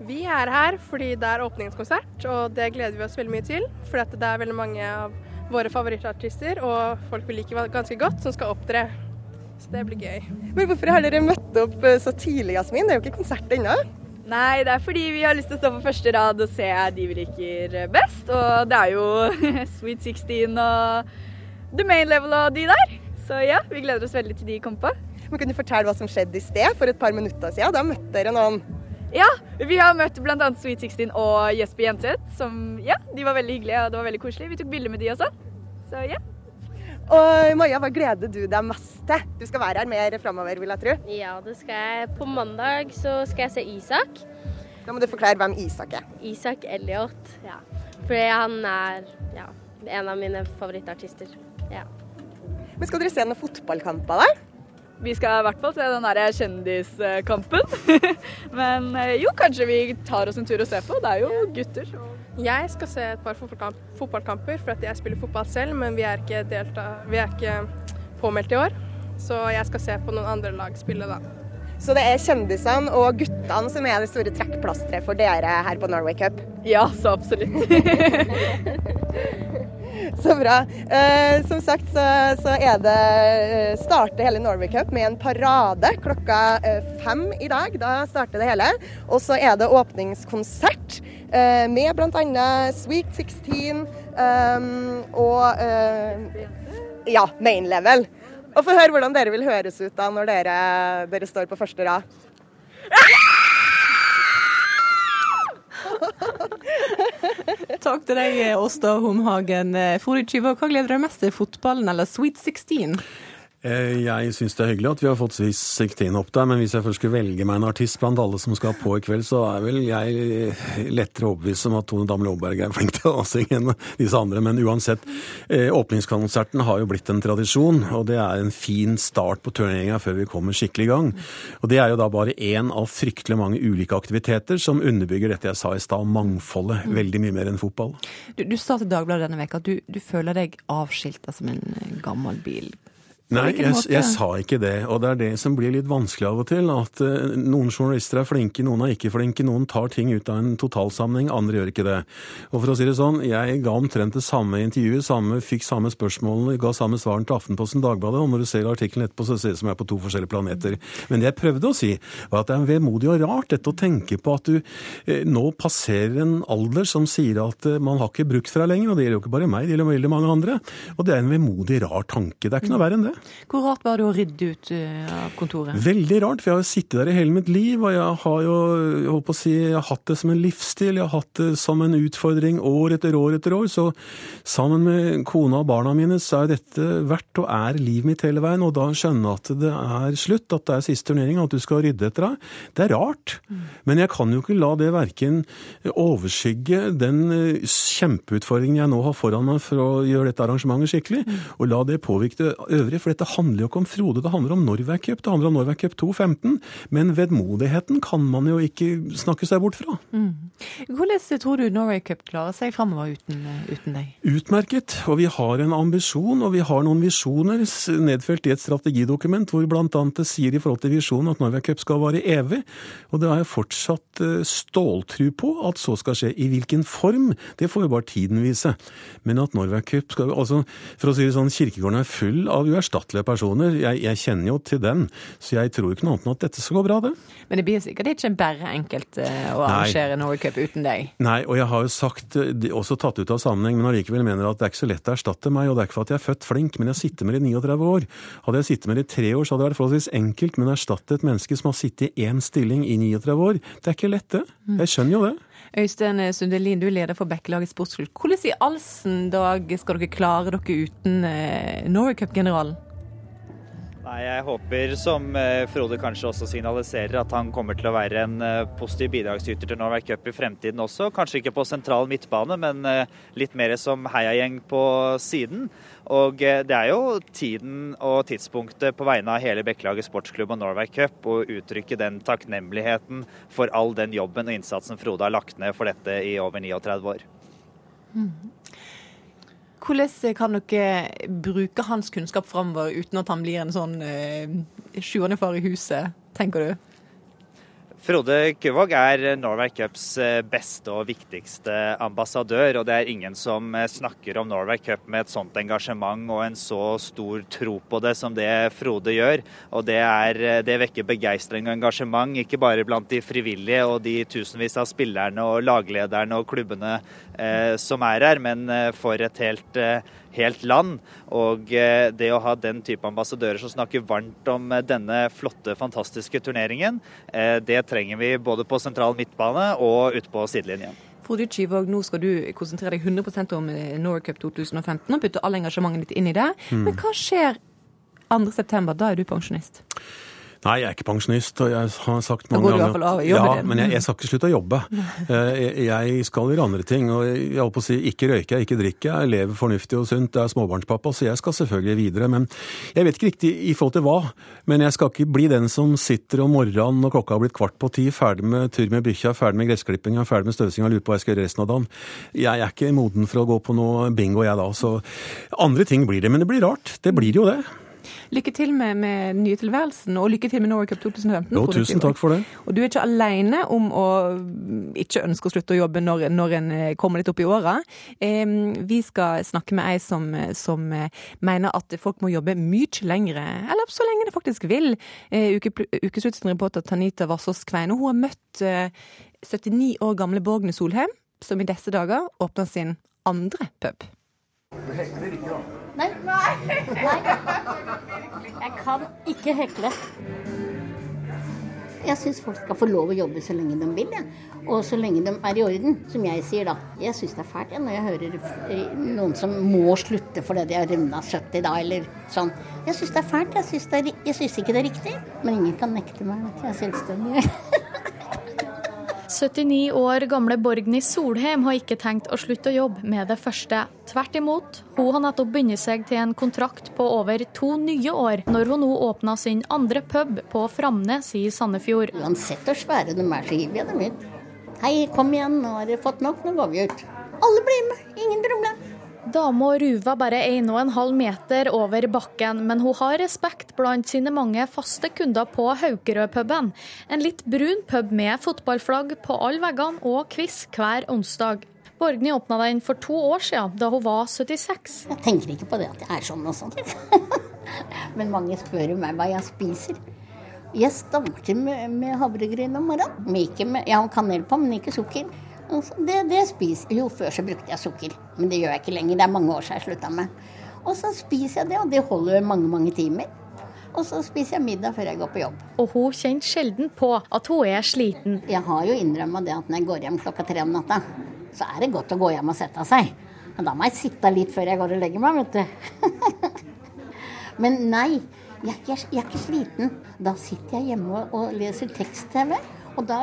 Speaker 25: Vi er her fordi det er åpningskonsert, og det gleder vi oss veldig mye til. For det er veldig mange av våre favorittartister og folk vi liker ganske godt, som skal opptre. Så det blir gøy.
Speaker 24: Men hvorfor har dere møtt opp så tidlig, Jasmin? Det er jo ikke konsert ennå?
Speaker 19: Nei, det er fordi vi har lyst til å stå på første rad og se de vi liker best. Og det er jo <laughs> Sweet 16 og The Main Level og de der. Så ja, vi gleder oss veldig til de kommer på.
Speaker 24: Men Kan du fortelle hva som skjedde i sted for et par minutter siden? Da møtte dere noen
Speaker 19: ja, vi har møtt bl.a. Sweet 16 og Jesper Jenseth. Som, ja, de var veldig hyggelige og det var veldig koselig. Vi tok bilder med de også. Så ja.
Speaker 24: Og Maja, hva gleder du deg mest til? Du skal være her mer framover, vil jeg tro.
Speaker 26: Ja, det skal jeg. På mandag så skal jeg se Isak.
Speaker 24: Da må du forklare hvem Isak er.
Speaker 26: Isak Elliot, ja. Fordi han er ja, en av mine favorittartister. Ja.
Speaker 24: Men skal dere se noen fotballkamper, da?
Speaker 19: Vi skal i hvert fall se den der kjendiskampen. <laughs> Men eh, jo, kanskje vi tar oss en tur og ser på. Det er jo gutter.
Speaker 25: Jeg skal se et par fotballkamper, for jeg spiller fotball selv, men vi er, ikke delta, vi er ikke påmeldt i år. Så jeg skal se på noen andre lag spille da.
Speaker 24: Så det er kjendisene og guttene som er det store trekkplasteret for dere her på Norway Cup?
Speaker 19: Ja, så absolutt. <laughs> <laughs>
Speaker 24: Så bra. Eh, som sagt så, så, er det eh, starter hele Norway Cup med en parade klokka eh, fem i dag. Da starter det hele. Og så er det åpningskonsert eh, med bl.a. Sweet 16 eh, og eh, ja, Main Level. Og få høre hvordan dere vil høres ut da når dere, dere står på første rad. <laughs> <laughs> <laughs>
Speaker 1: Takk til deg, Åsta Homhagen. Frode Tyvåg, hva gleder du deg mest til, fotballen eller Sweet 16?
Speaker 23: Eh, jeg syns det er hyggelig at vi har fått Swiss 16 opp der, men hvis jeg først skulle velge meg en artist blant alle som skal på i kveld, så er vel jeg lettere overbevist om at Tone Damli Aaberg er flink til å synge enn disse andre. Men uansett, eh, åpningskonserten har jo blitt en tradisjon, og det er en fin start på turneringa før vi kommer skikkelig i gang. Og det er jo da bare én av fryktelig mange ulike aktiviteter som underbygger dette jeg sa i stad, mangfoldet. Mm. Veldig mye mer enn fotball.
Speaker 1: Du, du sa til Dagbladet denne veka at du, du føler deg avskilta som en gammel bil.
Speaker 23: Nei, jeg, jeg, sa ikke det. Og det er det som blir litt vanskelig av og til. At uh, noen journalister er flinke, noen er ikke flinke. Noen tar ting ut av en totalsammenheng, andre gjør ikke det. Og for å si det sånn, jeg ga omtrent det samme intervjuet, samme, fikk samme spørsmålene, ga samme svaren til Aftenposten Dagbladet. Og når du ser artikkelen etterpå, så ser det ut som jeg er på to forskjellige planeter. Men det jeg prøvde å si, var at det er vemodig og rart dette å tenke på at du uh, nå passerer en alder som sier at uh, man har ikke brukt deg lenger. Og det gjelder jo ikke bare meg, det gjelder veldig mange andre. Og det er en vemodig, rar tanke. Det er ikke noe verre enn det.
Speaker 1: Hvor rart var det å rydde ut eh, av kontoret?
Speaker 23: Veldig rart, for jeg har jo sittet der i hele mitt liv. Og jeg har jo jeg håper på å si, jeg har hatt det som en livsstil, jeg har hatt det som en utfordring år etter år etter år. Så sammen med kona og barna mine så er dette verdt og er livet mitt hele veien. Og da skjønne at det er slutt, at det er siste turnering, at du skal rydde etter deg. Det er rart. Mm. Men jeg kan jo ikke la det verken overskygge den eh, kjempeutfordringen jeg nå har foran meg for å gjøre dette arrangementet skikkelig, mm. og la det påvirke det øvrige. For dette handler jo ikke om Frode, det handler om Norway Cup, det handler om Norway Cup 2.15. Men vedmodigheten kan man jo ikke snakke seg bort fra. Mm.
Speaker 1: Hvordan tror du Norway Cup klarer seg framover uten, uten, deg?
Speaker 23: Utmerket. Og vi har en ambisjon og vi har noen visjoner nedfelt i et strategidokument hvor bl.a. det sier i forhold til visjonen at Norway Cup skal vare evig. Og det har jeg fortsatt eh, ståltru på at så skal skje. I hvilken form, det får jo bare tiden vise. Men at Norway Cup skal altså, For å si det sånn, kirkegården er full av uerstattelige personer. Jeg, jeg, kjenner jo til den, så jeg tror ikke noe annet enn at dette skal gå bra, det.
Speaker 1: Men det blir sikkert ikke bare enkelt uh, å arrangere Norway Cup uten deg?
Speaker 23: Nei, og jeg har jo sagt, eh, også tatt ut av sammenheng, men allikevel mener at det er ikke så lett å erstatte meg. Og det er ikke for at jeg er født flink, men jeg sitter med det i 39 år. Hadde jeg sittet med det i tre år, så hadde det vært forholdsvis enkelt, men å erstatte et menneske som har sittet i én stilling i 39 år, det er ikke lett, det. Jeg skjønner jo det.
Speaker 1: Øystein Sundelin, du er leder for Bekkelaget sportsklubb. Hvordan i allsen dag skal dere klare dere uten eh, Norway Cup-generalen?
Speaker 27: Nei, Jeg håper, som eh, Frode kanskje også signaliserer, at han kommer til å være en eh, positiv bidragsyter til Norway Cup i fremtiden også. Kanskje ikke på sentral midtbane, men eh, litt mer som heiagjeng på siden. Og det er jo tiden og tidspunktet på vegne av hele Bekkelaget sportsklubb og Norway Cup å uttrykke den takknemligheten for all den jobben og innsatsen Frode har lagt ned for dette i over 39 år.
Speaker 1: Mm. Hvordan kan dere bruke hans kunnskap framover uten at han blir en sånn eh, sjuende far i huset, tenker du?
Speaker 27: Frode Kuvåg er Norway Cups eh, beste og viktigste ambassadør, og det er ingen som eh, snakker om Norway Cup med et sånt engasjement og en så stor tro på det som det Frode gjør. Og det, er, eh, det vekker begeistring og engasjement, ikke bare blant de frivillige og de tusenvis av spillerne og laglederne og klubbene eh, som er her, men for et helt eh, helt land. Og eh, det å ha den type ambassadører som snakker varmt om eh, denne flotte, fantastiske turneringen, eh, det trenger vi både på sentral midtbane og ute på sidelinjen.
Speaker 1: Frode Kyvåg, nå skal du konsentrere deg 100% om Norway Cup 2015 og putte all engasjementet ditt inn i det. Mm. Men hva skjer 2.9.? Da er du pensjonist?
Speaker 23: Nei, jeg er ikke pensjonist, og jeg har sagt mange ganger Da går du Ja, men jeg, jeg, skal ikke slutte å jobbe. Eh, jeg skal gjøre andre ting. og Jeg holdt på å si ikke røyke, ikke drikke, jeg lever fornuftig og sunt, jeg er småbarnspappa, så jeg skal selvfølgelig videre. Men jeg vet ikke riktig i forhold til hva. Men jeg skal ikke bli den som sitter om morgenen når klokka har blitt kvart på ti, ferdig med tur med bikkja, ferdig med gressklippinga, ferdig med støvsinga, lurer på hva jeg skal gjøre resten av dagen. Jeg er ikke moden for å gå på noe bingo, jeg da. Så andre ting blir det. Men det blir rart. Det blir jo det.
Speaker 1: Lykke til med, med den nye tilværelsen, og lykke til med Norway Cup 2015.
Speaker 23: Jo, tusen takk for det.
Speaker 1: Og du er ikke alene om å ikke ønske å slutte å jobbe når, når en eh, kommer litt opp i åra. Vi skal snakke med ei som, som, eh, mener at folk må jobbe mye lengre, eller så lenge de faktisk vil. Eh, uke, reporter Tanita Vassås Kveine hun har møtt 79 år gamle Borgne Solheim, som i disse dager åpner sin andre pub.
Speaker 22: Du hekler ikke, da? Nei. Nei. Jeg kan ikke hekle. Jeg syns folk skal få lov å jobbe så lenge de vil, ja. og så lenge de er i orden, som jeg sier da. Jeg syns det er fælt ja, når jeg hører noen som må slutte fordi de har runda 70 da, eller sånn. Jeg syns det er fælt. Jeg syns ikke det er riktig. Men ingen kan nekte meg at jeg er selvstendig. <laughs>
Speaker 28: 79 år gamle Borgny Solheim har ikke tenkt å slutte å jobbe med det første. Tvert imot, hun har nettopp bundet seg til en kontrakt på over to nye år, når hun nå åpna sin andre pub på Framnes i Sandefjord.
Speaker 22: Uansett hvor svære de er, så hiver jeg dem ut. Hei, kom igjen, nå har dere fått nok, nå går vi ut. Alle blir med, ingen problem.
Speaker 28: Dama ruver bare 1,5 meter over bakken, men hun har respekt blant sine mange faste kunder på Haukerødpuben. En litt brun pub med fotballflagg på alle veggene og quiz hver onsdag. Borgny åpna den for to år siden, da hun var 76.
Speaker 22: Jeg tenker ikke på det at jeg er sånn og sånn. <laughs> men mange spør meg hva jeg spiser. Jeg starter med, med havregryn om morgenen. Ikke med, har kanel på, men ikke sukker. Det, det spiser Jo, før så brukte jeg sukker, men det gjør jeg ikke lenger. Det er mange år siden jeg slutta med. Og så spiser jeg det, og det holder mange, mange timer. Og så spiser jeg middag før jeg går på jobb.
Speaker 28: Og hun kjenner sjelden på at hun er sliten.
Speaker 22: Jeg har jo innrømma det at når jeg går hjem klokka tre om natta, så er det godt å gå hjem og sette seg. Men da må jeg sitte litt før jeg går og legger meg, vet du. <laughs> Men nei, jeg ikke, jeg er ikke sliten. Da sitter jeg hjemme og leser tekst-TV. Og da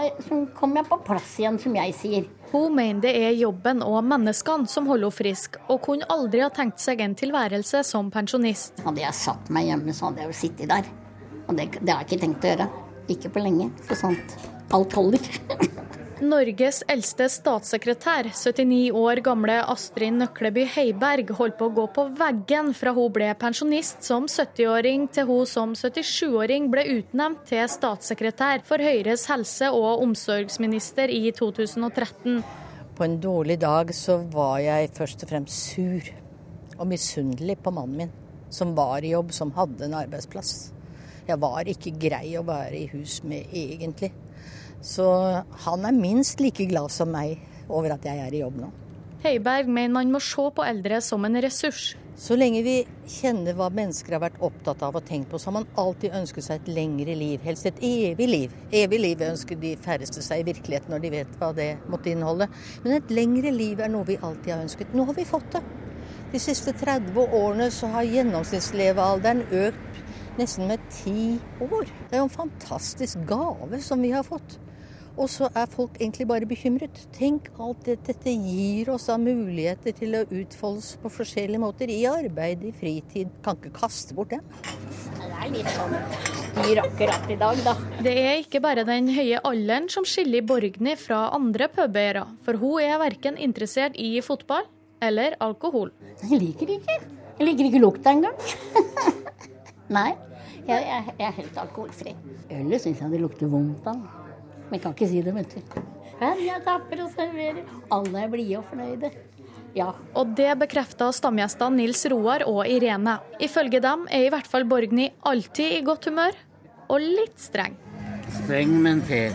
Speaker 22: kommer jeg på plass igjen, som jeg sier.
Speaker 28: Hun mener det er jobben og menneskene som holder henne frisk, og kunne aldri ha tenkt seg en tilværelse som pensjonist.
Speaker 22: Hadde jeg satt meg hjemme, så hadde jeg jo sittet der. Og det, det har jeg ikke tenkt å gjøre. Ikke på lenge, for sånt. Alt holder. <laughs>
Speaker 28: Norges eldste statssekretær, 79 år gamle Astrid Nøkleby Heiberg, holdt på å gå på veggen fra hun ble pensjonist som 70-åring til hun som 77-åring ble utnevnt til statssekretær for Høyres helse- og omsorgsminister i 2013.
Speaker 29: På en dårlig dag så var jeg først og fremst sur og misunnelig på mannen min, som var i jobb, som hadde en arbeidsplass. Jeg var ikke grei å være i hus med, egentlig. Så han er minst like glad som meg over at jeg er i jobb nå.
Speaker 28: Heiberg mener man må se på eldre som en ressurs.
Speaker 29: Så lenge vi kjenner hva mennesker har vært opptatt av og tenkt på, så har man alltid ønsket seg et lengre liv. Helst et evig liv. Evig liv ønsker de færreste seg i virkeligheten når de vet hva det måtte inneholde. Men et lengre liv er noe vi alltid har ønsket. Nå har vi fått det. De siste 30 årene så har gjennomsnittslevealderen økt nesten med ti år. Det er jo en fantastisk gave som vi har fått. Og så er folk egentlig bare bekymret. Tenk alt det, dette gir oss av muligheter til å utfoldes på forskjellige måter. I arbeid, i fritid. Kan ikke kaste bort det.
Speaker 22: Det er litt sånn dyr akkurat i dag, da.
Speaker 28: Det er ikke bare den høye alderen som skiller Borgny fra andre pubeiere, for hun er verken interessert i fotball eller alkohol.
Speaker 22: Jeg liker det ikke. Jeg liker ikke lukta engang. <laughs> Nei, jeg, jeg, jeg er helt alkoholfri. Ølet syns jeg det lukter vondt av. Men jeg kan ikke si det, vet du. Jeg tapper og serverer. Alle er blide og fornøyde. Ja.
Speaker 28: Og det bekrefta stamgjestene Nils Roar og Irene. Ifølge dem er i hvert fall Borgny alltid i godt humør, og litt streng.
Speaker 30: Streng, men fair.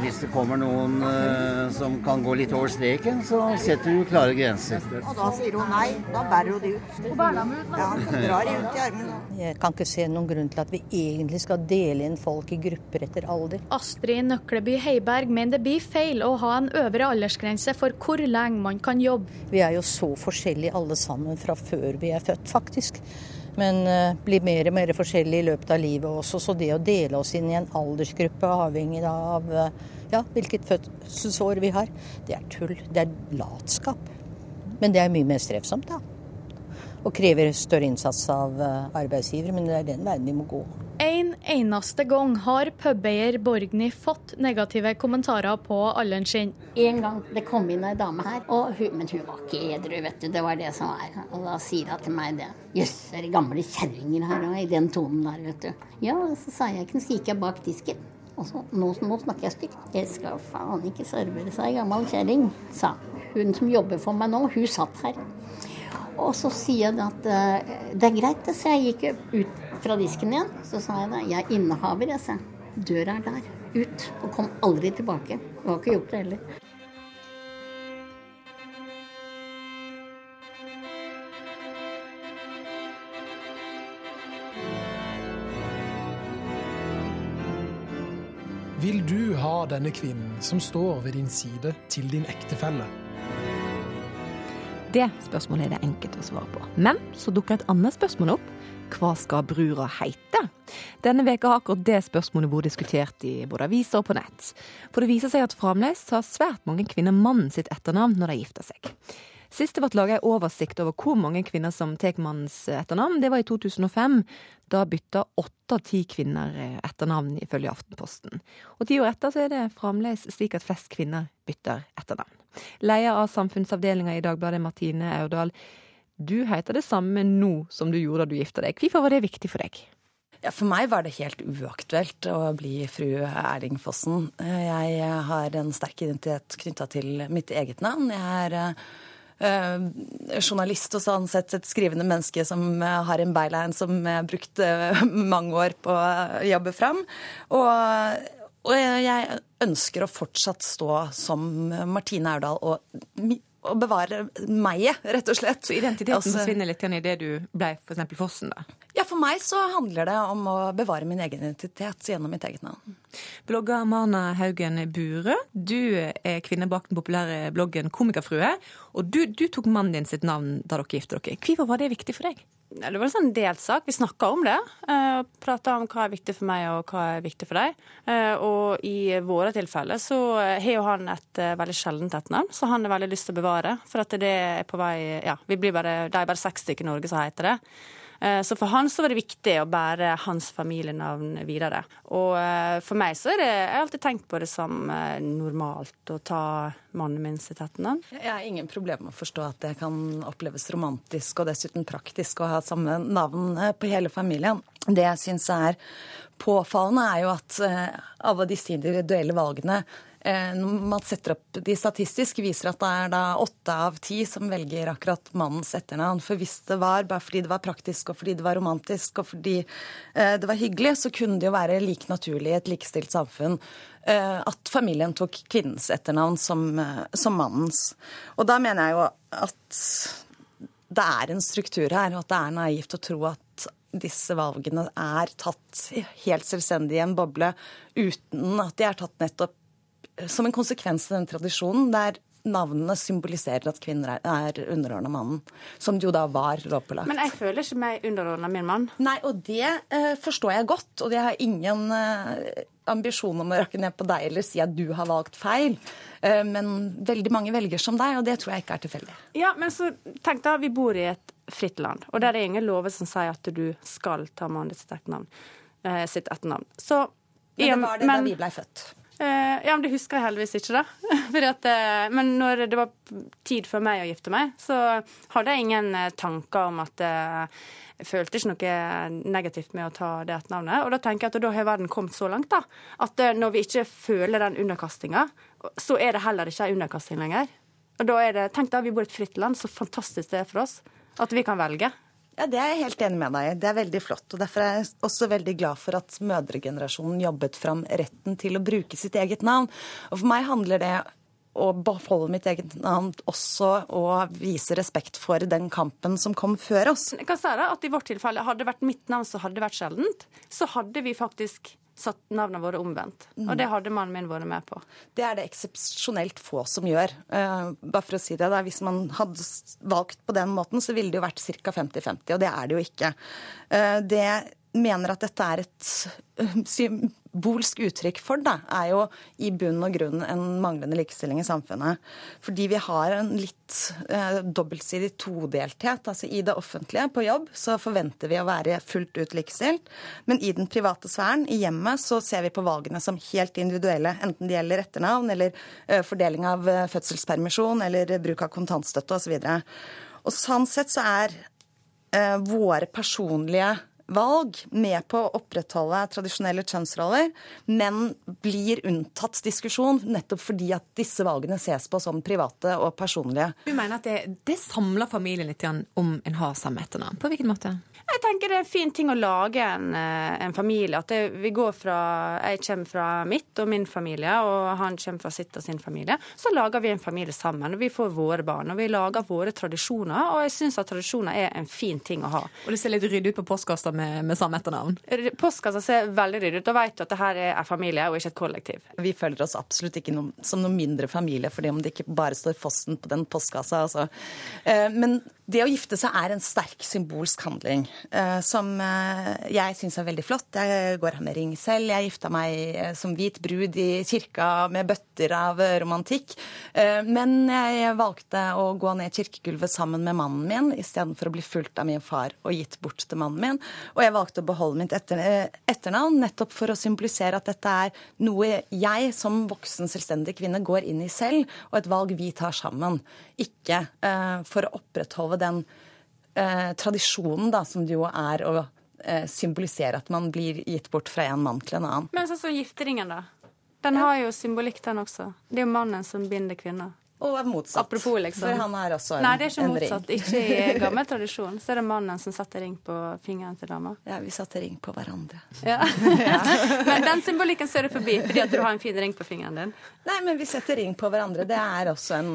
Speaker 30: Hvis det kommer noen uh, som kan gå litt over streken, så setter du klare grenser.
Speaker 31: Og da sier hun nei. Da bærer hun de ut. Hun bærer dem ut, Ja, hun drar de ut i armene.
Speaker 29: Jeg kan ikke se noen grunn til at vi egentlig skal dele inn folk i grupper etter alder.
Speaker 28: Astrid Nøkleby Heiberg mener det blir feil å ha en øvre aldersgrense for hvor lenge man kan jobbe.
Speaker 29: Vi er jo så forskjellige alle sammen fra før vi er født, faktisk. Men uh, blir mer og mer forskjellige i løpet av livet også, så det å dele oss inn i en aldersgruppe avhengig av uh, ja, hvilket fødselsår vi har, det er tull. Det er latskap. Men det er mye mer strevsomt, da. Og krever større innsats av uh, arbeidsgivere, men det er den veien vi må gå.
Speaker 28: En eneste gang har pubeier Borgny fått negative kommentarer på alderen sin.
Speaker 22: En gang det kom inn ei dame her, hun, men hun var ikke edru, vet du. Det var det som var. Og da sier hun til meg det. Jøss, er det gamle kjerringer her òg, i den tonen der, vet du. Ja, så sa jeg ikke, så gikk jeg bak disken. Og så, nå, nå snakker jeg stygt. Jeg skal faen ikke servere seg, gammel kjerring, sa hun som jobber for meg nå. Hun satt her. Og så sier jeg at uh, det er greit. Så jeg gikk ut fra disken igjen. Så sa jeg det. jeg er innehaver, jeg, sa. Døra er der. Ut. Og kom aldri tilbake. Du har ikke gjort det heller.
Speaker 32: Vil du ha denne kvinnen som står ved din side, til din ektefelle?
Speaker 1: Det spørsmålet er det enkelt å svare på. Men så dukker et annet spørsmål opp. Hva skal brura heite? Denne veka har akkurat det spørsmålet vært diskutert i både aviser og på nett. For det viser seg at fremdeles har svært mange kvinner mannen sitt etternavn når de gifter seg. Sist det ble laga en oversikt over hvor mange kvinner som tar mannens etternavn, det var i 2005. Da bytta åtte av ti kvinner etternavn, ifølge Aftenposten. Og ti år etter så er det fremdeles slik at flest kvinner bytter etternavn. Leder av samfunnsavdelinga i Dagbladet, Martine Aurdal. Du heter det samme nå som du gjorde da du gifta deg. Hvorfor var det viktig for deg?
Speaker 33: Ja, for meg var det helt uaktuelt å bli fru Erling Fossen. Jeg har en sterk identitet knytta til mitt eget navn. Jeg er journalist og sånn sett et skrivende menneske som har en byline som jeg brukte <laughs> mange år på å jobbe fram. Og, og jeg ønsker å fortsatt stå som Martine Aurdal og å bevare meg, rett og slett.
Speaker 1: Så identiteten altså, forsvinner litt i det du ble f.eks. Fossen, da?
Speaker 33: Ja, for meg så handler det om å bevare min egen identitet gjennom mitt eget navn.
Speaker 1: Blogger Marna Haugen Burø, du er kvinne bak den populære bloggen Komikerfrue. Og du, du tok mannen din sitt navn da dere giftet dere. Hvorfor var det viktig for deg?
Speaker 34: Det var en sånn delt sak. Vi snakka om det. Uh, Prata om hva er viktig for meg og hva er viktig for deg. Uh, og i våre tilfeller så har jo han et uh, veldig sjeldent etternavn, så han har veldig lyst til å bevare. For at det er på vei Ja, vi blir bare, det er bare seks stykker i Norge som heter det. Så for han så var det viktig å bære hans familienavn videre. Og for meg så er det Jeg har alltid tenkt på det som normalt å ta mannen min sitt etternavn.
Speaker 33: Jeg har ingen problemer med å forstå at det kan oppleves romantisk og dessuten praktisk å ha samme navn på hele familien. Det jeg syns er påfallende, er jo at alle disse individuelle valgene eh, når man setter opp de statistisk, viser at det er da åtte av ti som velger akkurat mannens etternavn. For hvis det var bare fordi det var praktisk og fordi det var romantisk og fordi eh, det var hyggelig, så kunne det jo være like naturlig i et likestilt samfunn eh, at familien tok kvinnens etternavn som, eh, som mannens. Og da mener jeg jo at det er en struktur her, og at det er naivt å tro at disse valgene er tatt helt selvstendig i en boble uten at de er tatt nettopp som en konsekvens av den tradisjonen der navnene symboliserer at kvinner er underordna mannen. Som det jo da var lovpålagt.
Speaker 34: Men jeg føler ikke meg underordna min mann.
Speaker 33: Nei, og det eh, forstår jeg godt. Og jeg har ingen eh, ambisjon om å rakke ned på deg eller si at du har valgt feil. Eh, men veldig mange velger som deg, og det tror jeg ikke er tilfeldig.
Speaker 34: Ja, men så tenk da, vi bor i et fritt land, og der er ingen lover som sier at du skal ta mannen sitt etternavn. Eh, sitt etternavn. Så,
Speaker 33: Men det var det
Speaker 34: men-
Speaker 33: da vi blei født.
Speaker 34: Eh, ja, men det husker jeg heldigvis ikke, da. <laughs> At, eh, men når det var tid for meg å gifte meg, så hadde jeg ingen eh, tanker om at Jeg følte ikke noe negativt med å ta det etternavnet. Og da tenker jeg at da har verden kommet så langt, da. At når vi ikke føler den underkastinga, så er det heller ikke ei underkasting lenger. Og da er det, Tenk da, vi bor i et fritt land, så fantastisk det er for oss. At vi kan velge.
Speaker 33: Ja, Det er jeg helt enig med deg i. Det er veldig flott. og Derfor er jeg også veldig glad for at mødregenerasjonen jobbet fram retten til å bruke sitt eget navn. Og For meg handler det å beholde mitt eget navn også å vise respekt for den kampen som kom før oss.
Speaker 34: Jeg kan si at I vårt tilfelle hadde det vært mitt navn så hadde det vært sjeldent, så hadde vi faktisk satt navnene våre omvendt. Og det hadde mannen min vært med på.
Speaker 33: Det er det eksepsjonelt få som gjør. Uh, bare for å si det, da, Hvis man hadde valgt på den måten, så ville det jo vært ca. 50-50, og det er det jo ikke. Uh, det mener at dette er et eh, symbolsk uttrykk for, da, er jo i bunn og grunn en manglende likestilling i samfunnet. Fordi vi har en litt eh, dobbeltsidig todelthet. Altså i det offentlige, på jobb, så forventer vi å være fullt ut likestilt. Men i den private sfæren, i hjemmet, så ser vi på valgene som helt individuelle. Enten det gjelder etternavn eller eh, fordeling av eh, fødselspermisjon eller bruk av kontantstøtte osv. Og sånn sett så er eh, våre personlige valg med på å opprettholde tradisjonelle kjønnsroller, men blir unntatt diskusjon nettopp fordi at disse valgene ses på som private og personlige.
Speaker 1: Du mener at det, det samler familien litt om en har samme etternavn? På hvilken måte?
Speaker 34: Jeg tenker det er en fin ting å lage en, eh, en familie. At det, vi går fra Jeg kommer fra mitt og min familie, og han kommer fra sitt og sin familie. Så lager vi en familie sammen, og vi får våre barn. Og vi lager våre tradisjoner, og jeg syns at tradisjoner er en fin ting å ha.
Speaker 1: Og det ser litt ryddig ut på postkassa med, med samme etternavn?
Speaker 34: Postkassa ser veldig ryddig ut, og vet du at det her er familie og ikke et kollektiv.
Speaker 33: Vi føler oss absolutt ikke noen, som noen mindre familie fordi om det ikke bare står Fossen på den postkassa. Altså. Eh, Men det å gifte seg er en sterk symbolsk handling eh, som eh, jeg syns er veldig flott. Jeg går her med ring selv. Jeg gifta meg eh, som hvit brud i kirka med bøtter av romantikk. Men jeg valgte å gå ned kirkegulvet sammen med mannen min istedenfor å bli fulgt av min far og gitt bort til mannen min. Og jeg valgte å beholde mitt etternavn nettopp for å symbolisere at dette er noe jeg som voksen, selvstendig kvinne går inn i selv, og et valg vi tar sammen. Ikke for å opprettholde den eh, tradisjonen da, som det jo er å eh, symbolisere at man blir gitt bort fra en mann til en annen.
Speaker 34: Men sånn som gifteringen, da. Den har jo symbolikk, den også. Det er jo mannen som binder kvinner.
Speaker 33: Og er motsatt.
Speaker 34: Apropos, liksom.
Speaker 33: For han er også en,
Speaker 34: Nei, det er ikke motsatt.
Speaker 33: ring.
Speaker 34: Ikke i gammel tradisjon. Så er det mannen som setter ring på fingeren til dama.
Speaker 33: Ja, vi satte ring på hverandre.
Speaker 34: Ja. <laughs> <laughs> Men den symbolikken ser du forbi fordi at du har en fin ring på fingeren din.
Speaker 33: Nei, men vi setter ring på hverandre. Det er også en,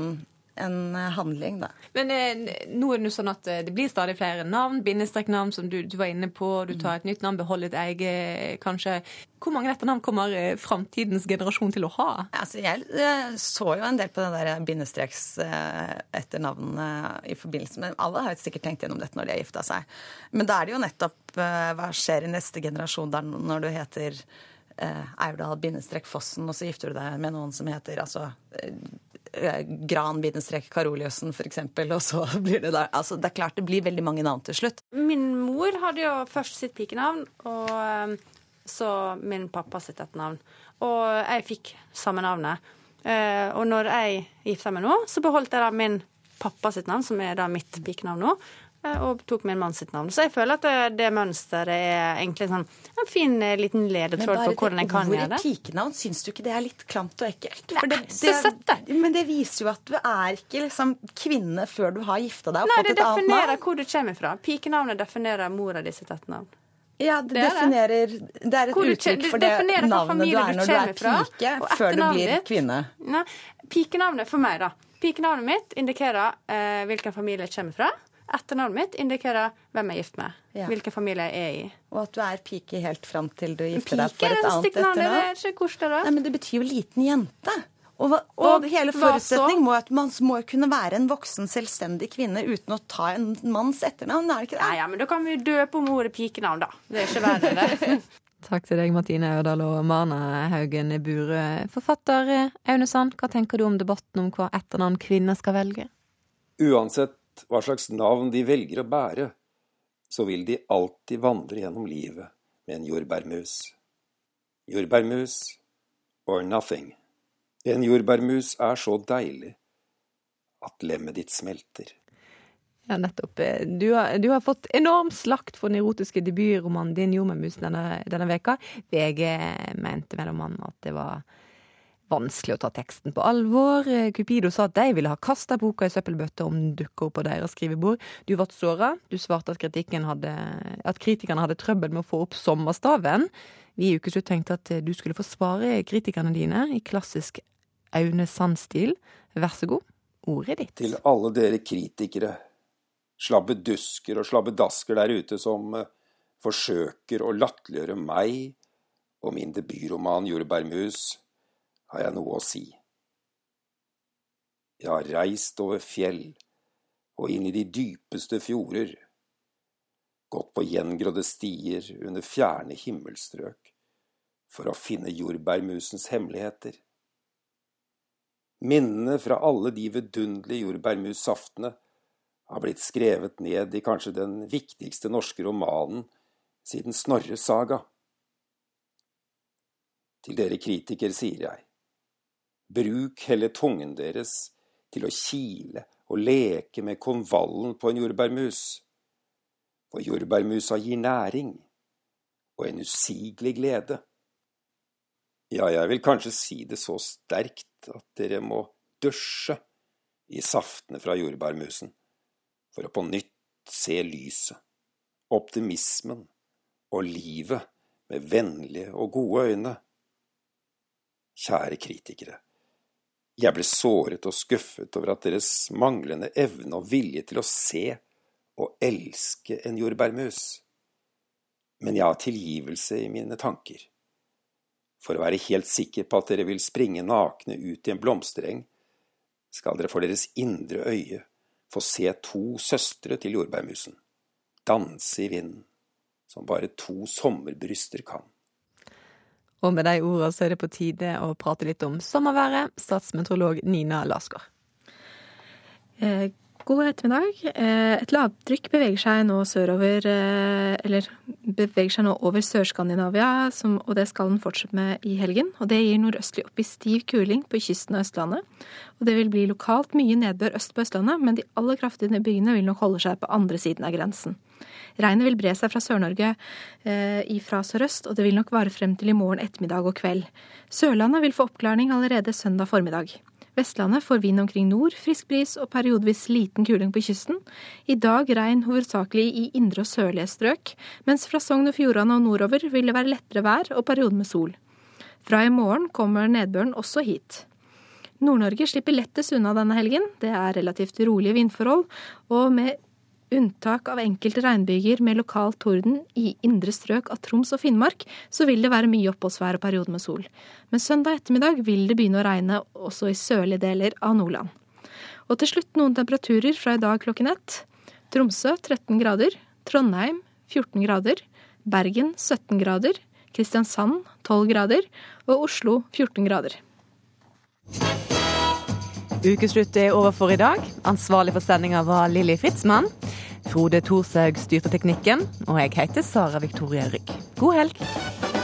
Speaker 33: en eh, handling, da.
Speaker 1: Men eh, nå er det jo sånn at eh, det blir stadig flere navn, bindestreknavn, som du, du var inne på. Du tar et nytt navn, beholder et eget, kanskje. Hvor mange etternavn kommer eh, framtidens generasjon til å ha?
Speaker 33: Altså, jeg eh, så jo en del på det der bindestreks eh, etternavnene i forbindelse med Alle har jo sikkert tenkt gjennom dette når de har gifta seg. Men da er det jo nettopp eh, hva skjer i neste generasjon der når du heter eh, Aurdal bindestrek Fossen, og så gifter du deg med noen som heter altså eh, Gran bindestrek Karoliussen, eksempel, og så <laughs> blir det da Altså, det er klart det blir veldig mange navn til slutt.
Speaker 34: Min mor hadde jo først sitt pikenavn, og eh, så min pappa sitt etternavn. Og jeg fikk samme navnet. Eh, Og når jeg gifta meg nå, så beholdt jeg da min pappa sitt navn, som er da mitt pikenavn nå. Eh, og tok min mann sitt navn. Så jeg føler at det, det mønsteret er egentlig sånn en fin eh, liten ledetråd på hvordan jeg kan gjøre det.
Speaker 33: Men bare det ordet pikenavn, syns du ikke det er litt klamt og ekkelt?
Speaker 34: For
Speaker 33: det,
Speaker 34: søtt det.
Speaker 33: Men det viser jo at du er ikke liksom kvinne før du har gifta deg og
Speaker 34: Nei,
Speaker 33: fått
Speaker 34: det
Speaker 33: et annet
Speaker 34: definerer hvor du kommer fra. Pikenavnet definerer mora di sitt etternavn.
Speaker 33: Ja, det,
Speaker 34: Det er det.
Speaker 33: definerer Det er et uttrykk for
Speaker 34: det
Speaker 33: det navnet du er når du er pike, før du blir kvinne.
Speaker 34: Nei, pikenavnet for meg, da. Pikenavnet mitt indikerer eh, hvilken familie jeg kommer fra. Etternavnet mitt indikerer hvem jeg er gift med.
Speaker 33: Ja.
Speaker 34: Hvilken familie jeg er i.
Speaker 33: Og at du er pike helt fram til du gifter deg for et
Speaker 34: et
Speaker 33: annet etternavn.
Speaker 34: vet ikke det er.
Speaker 33: Nei, men det betyr jo liten jente. Og, hva, og,
Speaker 34: Og
Speaker 33: hele
Speaker 34: forutsetningen
Speaker 33: forutsetning må at man må kunne være en voksen, selvstendig kvinne uten å ta en manns etternavn, er det ikke det?
Speaker 34: Nei, ja, men da kan vi døpe om ordet pikenavn, da. Det er ikke verre det. <laughs>
Speaker 1: Takk til deg, Martine Aurdal og Marna Haugen Burøe. Forfatter Aune Sand, hva tenker du om debatten om hva etternavn kvinner skal velge?
Speaker 35: Uansett hva slags navn de velger å bære, så vil de alltid vandre gjennom livet med en jordbærmus. Jordbærmus or nothing. En jordbærmus er så deilig at lemmet ditt smelter.
Speaker 1: Ja, nettopp. Du har, du har fått enorm slakt for den erotiske debutromanen din 'Jordbærmusen' denne, denne veka. VG mente mellom annet at det var vanskelig å ta teksten på alvor. Eh, Cupido sa at de ville ha kasta boka i søppelbøtta om den dukka opp på deres skrivebord. Du ble såra. Du svarte at, hadde, at kritikerne hadde trøbbel med å få opp sommerstaven. Vi i Ukeslutt tenkte at eh, du skulle få svare kritikerne dine i klassisk Aune Sand-stil. Vær så god, ordet ditt.
Speaker 35: Til alle dere kritikere, slabbedusker og slabbedasker der ute som eh, forsøker å latterliggjøre meg og min debutroman 'Jordbærmus', har jeg noe å si. Jeg har reist over fjell og inn i de dypeste fjorder, gått på gjengrodde stier under fjerne himmelstrøk for å finne jordbærmusens hemmeligheter. Minnene fra alle de vidunderlige jordbærmussaftene har blitt skrevet ned i kanskje den viktigste norske romanen siden Snorres saga. Til dere kritikere sier jeg, bruk heller tungen deres til å kile og leke med konvallen på en jordbærmus, for jordbærmusa gir næring og en usigelig glede. Ja, jeg vil kanskje si det så sterkt at dere må dusje i saftene fra jordbærmusen for å på nytt se lyset, optimismen og livet med vennlige og gode øyne. Kjære kritikere, jeg ble såret og skuffet over at deres manglende evne og vilje til å se og elske en jordbærmus. Men jeg har tilgivelse i mine tanker. For å være helt sikker på at dere vil springe nakne ut i en blomstereng, skal dere for deres indre øye få se to søstre til jordbærmusen, danse i vinden, som bare to sommerbryster kan.
Speaker 1: Og med de ordene så er det på tide å prate litt om sommerværet. Statsmeteorolog Nina Lasgaard.
Speaker 36: Eh, God ettermiddag. Eh, Et lavtrykk beveger seg nå sørover, eh, eller beveger seg nå over Sør-Skandinavia, og det skal den fortsette med i helgen. Og det gir nordøstlig opp i stiv kuling på kysten av Østlandet. Og det vil bli lokalt mye nedbør øst på Østlandet, men de aller kraftige byene vil nok holde seg på andre siden av grensen. Regnet vil bre seg fra Sør-Norge eh, fra sørøst, og det vil nok vare frem til i morgen ettermiddag og kveld. Sørlandet vil få oppklaring allerede søndag formiddag. Vestlandet får vind omkring nord, frisk bris og periodevis liten kuling på kysten. I dag regn hovedsakelig i indre og sørlige strøk, mens fra Sogn og Fjordane og nordover vil det være lettere vær og perioder med sol. Fra i morgen kommer nedbøren også hit. Nord-Norge slipper lettest unna denne helgen. Det er relativt rolige vindforhold, og med unntak av enkelte regnbyger med lokal torden i indre strøk av Troms og Finnmark, så vil det være mye oppholdsvær og perioder med sol. Men søndag ettermiddag vil det begynne å regne også i sørlige deler av Nordland. Og til slutt noen temperaturer fra i dag klokken ett. Tromsø 13 grader, Trondheim 14 grader, Bergen 17 grader, Kristiansand 12 grader og Oslo 14 grader.
Speaker 1: Ukeslutt er over for i dag. Ansvarlig for sendinga var Lilly Fritzmann. Frode Thorshaug styrte teknikken, og jeg heter Sara Victoria Rygg. God helg.